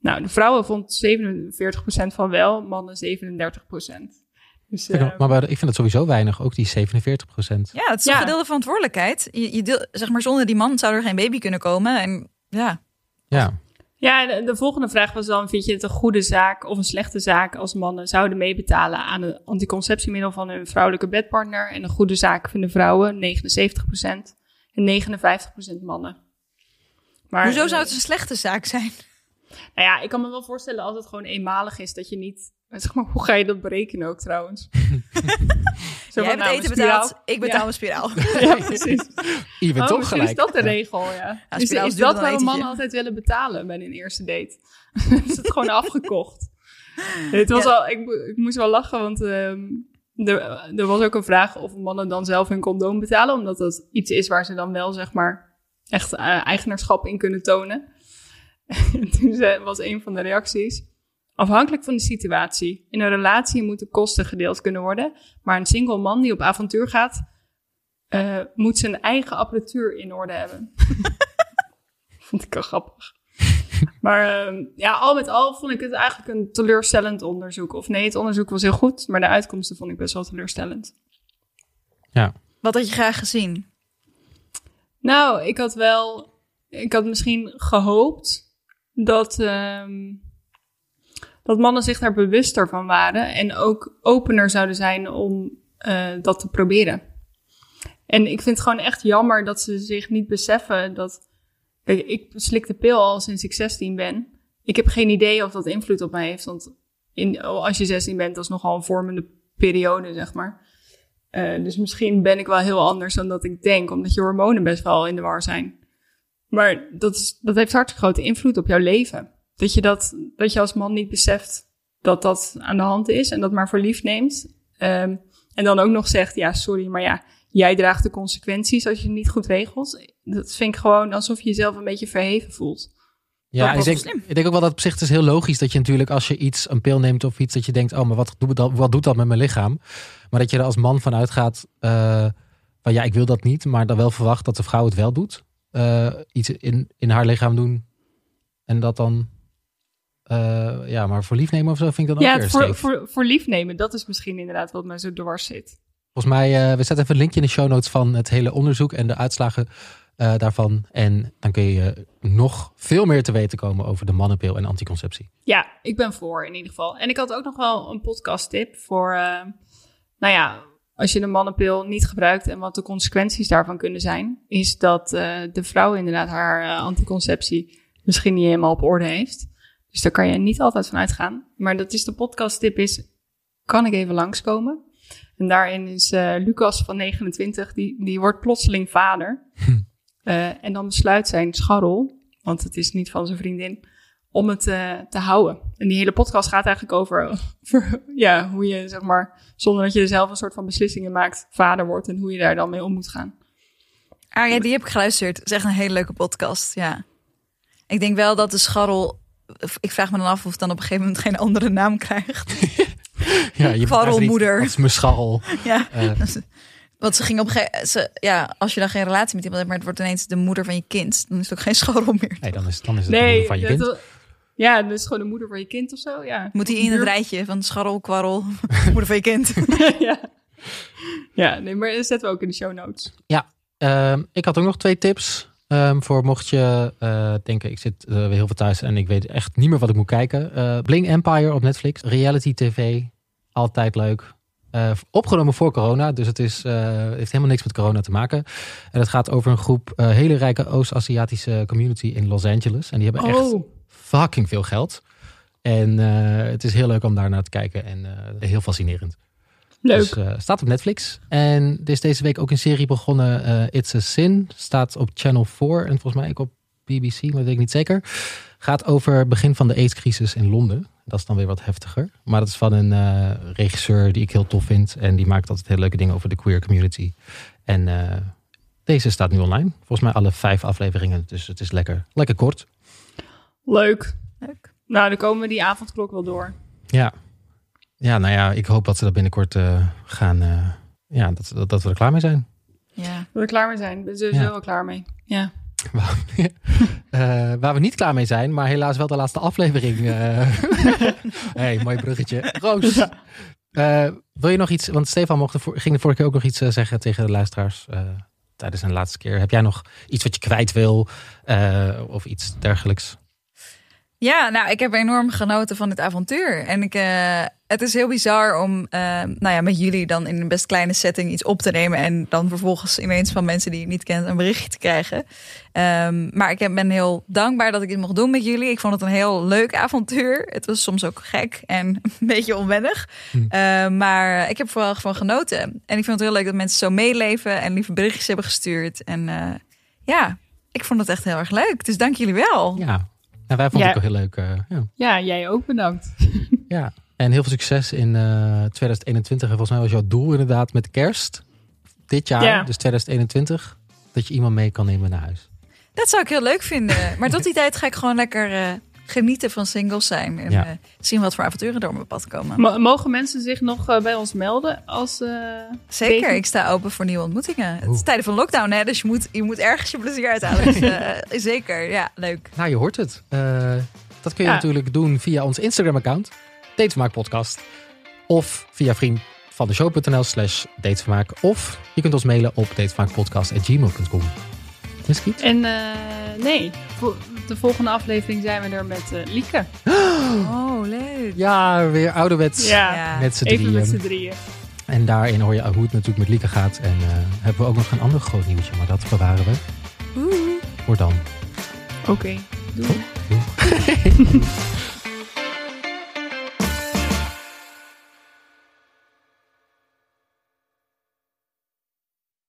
Nou, de vrouwen vond 47% van wel, mannen 37%. Dus, eh, maar de- ik vind het sowieso weinig, ook die 47 procent. Ja, het is een Ja. gedeelde verantwoordelijkheid. Je, je deel, zeg maar, zonder die man zou er geen baby kunnen komen. En ja, Ja. Ja, de, de volgende vraag was dan: vind je het een goede zaak of een slechte zaak als mannen zouden meebetalen aan een anticonceptiemiddel van hun vrouwelijke bedpartner? En een goede zaak vinden vrouwen 79% en 59% mannen. Maar, hoezo zou het een slechte zaak zijn? Nou ja, ik kan me wel voorstellen als het gewoon eenmalig is dat je niet. Zeg maar, hoe ga je dat berekenen ook trouwens? *laughs* Zo Jij hebt nou, eten betaald, ik betaal een spiraal. *laughs* Ja, precies. *laughs* Je bent Oh, toch misschien gelijk. is dat de Ja. regel, ja. Ja, is, spiraal is dat waarom mannen altijd willen betalen bij een eerste date? is het gewoon afgekocht? Het was Ja. al, ik, mo- ik moest wel lachen, want ehm, er, er was ook een vraag of mannen dan zelf hun condoom betalen. Omdat dat iets is waar ze dan wel, zeg maar, echt eh, eigenaarschap in kunnen tonen. En Toen was een van de reacties... Afhankelijk van de situatie. In een relatie moeten kosten gedeeld kunnen worden. Maar een single man die op avontuur gaat... eh, moet zijn eigen apparatuur in orde hebben. *laughs* vond ik wel grappig. Maar ehm, ja, al met al vond ik het eigenlijk een teleurstellend onderzoek. Of nee, het onderzoek was heel goed, maar de uitkomsten vond ik best wel teleurstellend. Wat had je graag gezien? Nou, ik had wel, ik had misschien gehoopt dat, ehm, dat mannen zich daar bewuster van waren en ook opener zouden zijn om eh, dat te proberen. En ik vind het gewoon echt jammer dat ze zich niet beseffen dat. Kijk, ik slik de pil al sinds ik 16 ben. Ik heb geen idee of dat invloed op mij heeft. Want in, als je 16 bent, dat is nogal een vormende periode, zeg maar. Eh, dus misschien ben ik wel heel anders dan dat ik denk, omdat je hormonen best wel in de war zijn. Maar dat, is, dat heeft hartstikke grote invloed op jouw leven. Dat je, dat, dat je als man niet beseft dat dat aan de hand is en dat maar voor lief neemt. Ehm, en dan ook nog zegt, ja, sorry, maar ja, jij draagt de consequenties als je het niet goed regelt. Dat vind ik gewoon alsof je jezelf een beetje verheven voelt. Ja, ik denk, ik denk ook wel dat op zich het is heel logisch dat je natuurlijk als je iets, een pil neemt of iets, dat je denkt, oh, maar wat doet dat, wat doet dat met mijn lichaam? Maar dat je er als man van uitgaat eh, van ja, ik wil dat niet, maar dan wel verwacht dat de vrouw het wel doet. Eh, iets in, in haar lichaam doen en dat dan, eh, ja, maar voor lief nemen of zo vind ik dat ook Ja, weer voor, voor, voor lief nemen, dat is misschien inderdaad wat mij zo dwars zit. Volgens mij, eh, we zetten even een linkje in de show notes van het hele onderzoek en de uitslagen eh, daarvan. En dan kun je nog veel meer te weten komen over de mannenpil en anticonceptie. Ja, ik ben voor in ieder geval. En ik had ook nog wel een podcast tip voor, nou ja, als je de mannenpil niet gebruikt en wat de consequenties daarvan kunnen zijn, is dat de vrouw inderdaad haar anticonceptie misschien niet helemaal op orde heeft. Dus daar kan je niet altijd van uitgaan. Maar dat is de podcast tip is, kan ik even langskomen? En daarin is eh, Lucas van 29, die, die wordt plotseling vader. Eh, en dan besluit zijn scharrel, want het is niet van zijn vriendin, om het eh, te houden. En die hele podcast gaat eigenlijk over, over ja, hoe je, zeg maar, zonder dat je er zelf een soort van beslissingen maakt, vader wordt en hoe je daar dan mee om moet gaan. Ah ja, die heb ik geluisterd. Het is echt een hele leuke podcast, ja. Ik denk wel dat de scharrel... Ik vraag me dan af of het dan op een gegeven moment geen andere naam krijgt. *laughs* Ja, je Scharrelmoeder. Dat is mijn scharrel. ja. Eh, *laughs* Want ze ging op een gegeven ze, Ja, als je dan geen relatie met iemand hebt, maar het wordt ineens de moeder van je kind, dan is het ook geen scharrel meer. nee, dan is, dan is het de moeder van je kind. dat- ja, dus gewoon de moeder van je kind of zo, ja. Moet hij in het rijtje van scharrel, kwarrel, *laughs* moeder van je kind. ja. ja, nee, maar dat zetten we ook in de show notes. Ehm, ik had ook nog twee tips. Ehm, voor mocht je eh, denken, ik zit eh, weer heel veel thuis en ik weet echt niet meer wat ik moet kijken. Eh, Bling Empire op Netflix. Reality TV. Altijd leuk. Opgenomen voor corona, dus het is, heeft helemaal niks met corona te maken. En het gaat over een groep hele rijke Oost-Aziatische community in Los Angeles. En die hebben echt Oh, fucking veel geld. En het is heel leuk om daar naar te kijken en heel fascinerend. Leuk. Dus, eh, staat op Netflix. En er is deze week ook een serie begonnen, eh, It's a Sin. Staat op Channel 4 en volgens mij ook op BBC, maar dat weet ik niet zeker. Gaat over het begin van de AIDS-crisis in Londen. Dat is dan weer wat heftiger. Maar dat is van een eh, regisseur die ik heel tof vind. En die maakt altijd hele leuke dingen over de queer community. En eh, deze staat nu online. Volgens mij alle vijf afleveringen. Dus het is lekker, lekker kort. Leuk. Leuk. Nou, dan komen we die avondklok wel door. Ja. Ja, nou ja, ik hoop dat ze dat binnenkort eh, gaan... eh, ja, dat, dat, dat we er klaar mee zijn. Ja. Dat we er klaar mee zijn. We zijn er wel klaar mee. Ja. *laughs* Eh, waar we niet klaar mee zijn, maar helaas wel de laatste aflevering. eh. *laughs* hey, mooi bruggetje. Roos, eh, wil je nog iets? Want Stefan mocht de voor- ging de vorige keer ook nog iets zeggen tegen de luisteraars eh, tijdens een laatste keer. Heb jij nog iets wat je kwijt wil eh, of iets dergelijks? Ja, nou, ik heb enorm genoten van dit avontuur. En ik, eh, het is heel bizar om eh, nou ja, met jullie dan in een best kleine setting iets op te nemen. En dan vervolgens ineens van mensen die je niet kent een berichtje te krijgen. Ehm, maar ik ben heel dankbaar dat ik dit mocht doen met jullie. Ik vond het een heel leuk avontuur. Het was soms ook gek en *laughs* een beetje onwennig. Hm. Eh, maar ik heb vooral gewoon genoten. En ik vind het heel leuk dat mensen zo meeleven en lieve berichtjes hebben gestuurd. En eh, ja, ik vond het echt heel erg leuk. Dus dank jullie wel. Ja, en wij vonden Ja. het ook heel leuk. eh, ja. ja, jij ook bedankt. *laughs* ja, en heel veel succes in eh, 2021. En volgens mij was jouw doel inderdaad met kerst dit jaar, Ja. dus 2021, dat je iemand mee kan nemen naar huis. Dat zou ik heel leuk vinden. Maar tot die tijd ga ik gewoon lekker eh, genieten van singles zijn. En Ja. eh, zien wat voor avonturen door mijn pad komen. Mo- mogen mensen zich nog eh, bij ons melden als... eh, Zeker, ik sta open voor nieuwe ontmoetingen. Het is tijden van lockdown, hè? Dus je moet, je moet ergens je plezier uithalen. Dus, *laughs* eh, zeker, ja, leuk. Nou, je hoort het. Eh, dat kun je Ja. natuurlijk doen via ons Instagram-account, Datesvermaak Podcast. Of via vriend van de show.nl slash datevermaak. Of je kunt ons mailen op datevermaakpodcast.gmail.com. En eh, nee, de volgende aflevering zijn we er met eh, Lieke. *gasps* Oh, leuk. Ja, weer ouderwets Ja, met z'n even met z'n drieën. drieën. En daarin hoor je hoe het natuurlijk met Lieke gaat. En eh, hebben we ook nog een ander groot nieuwtje, maar dat bewaren we Oeh. voor dan. Oké, doei. Doei. *laughs*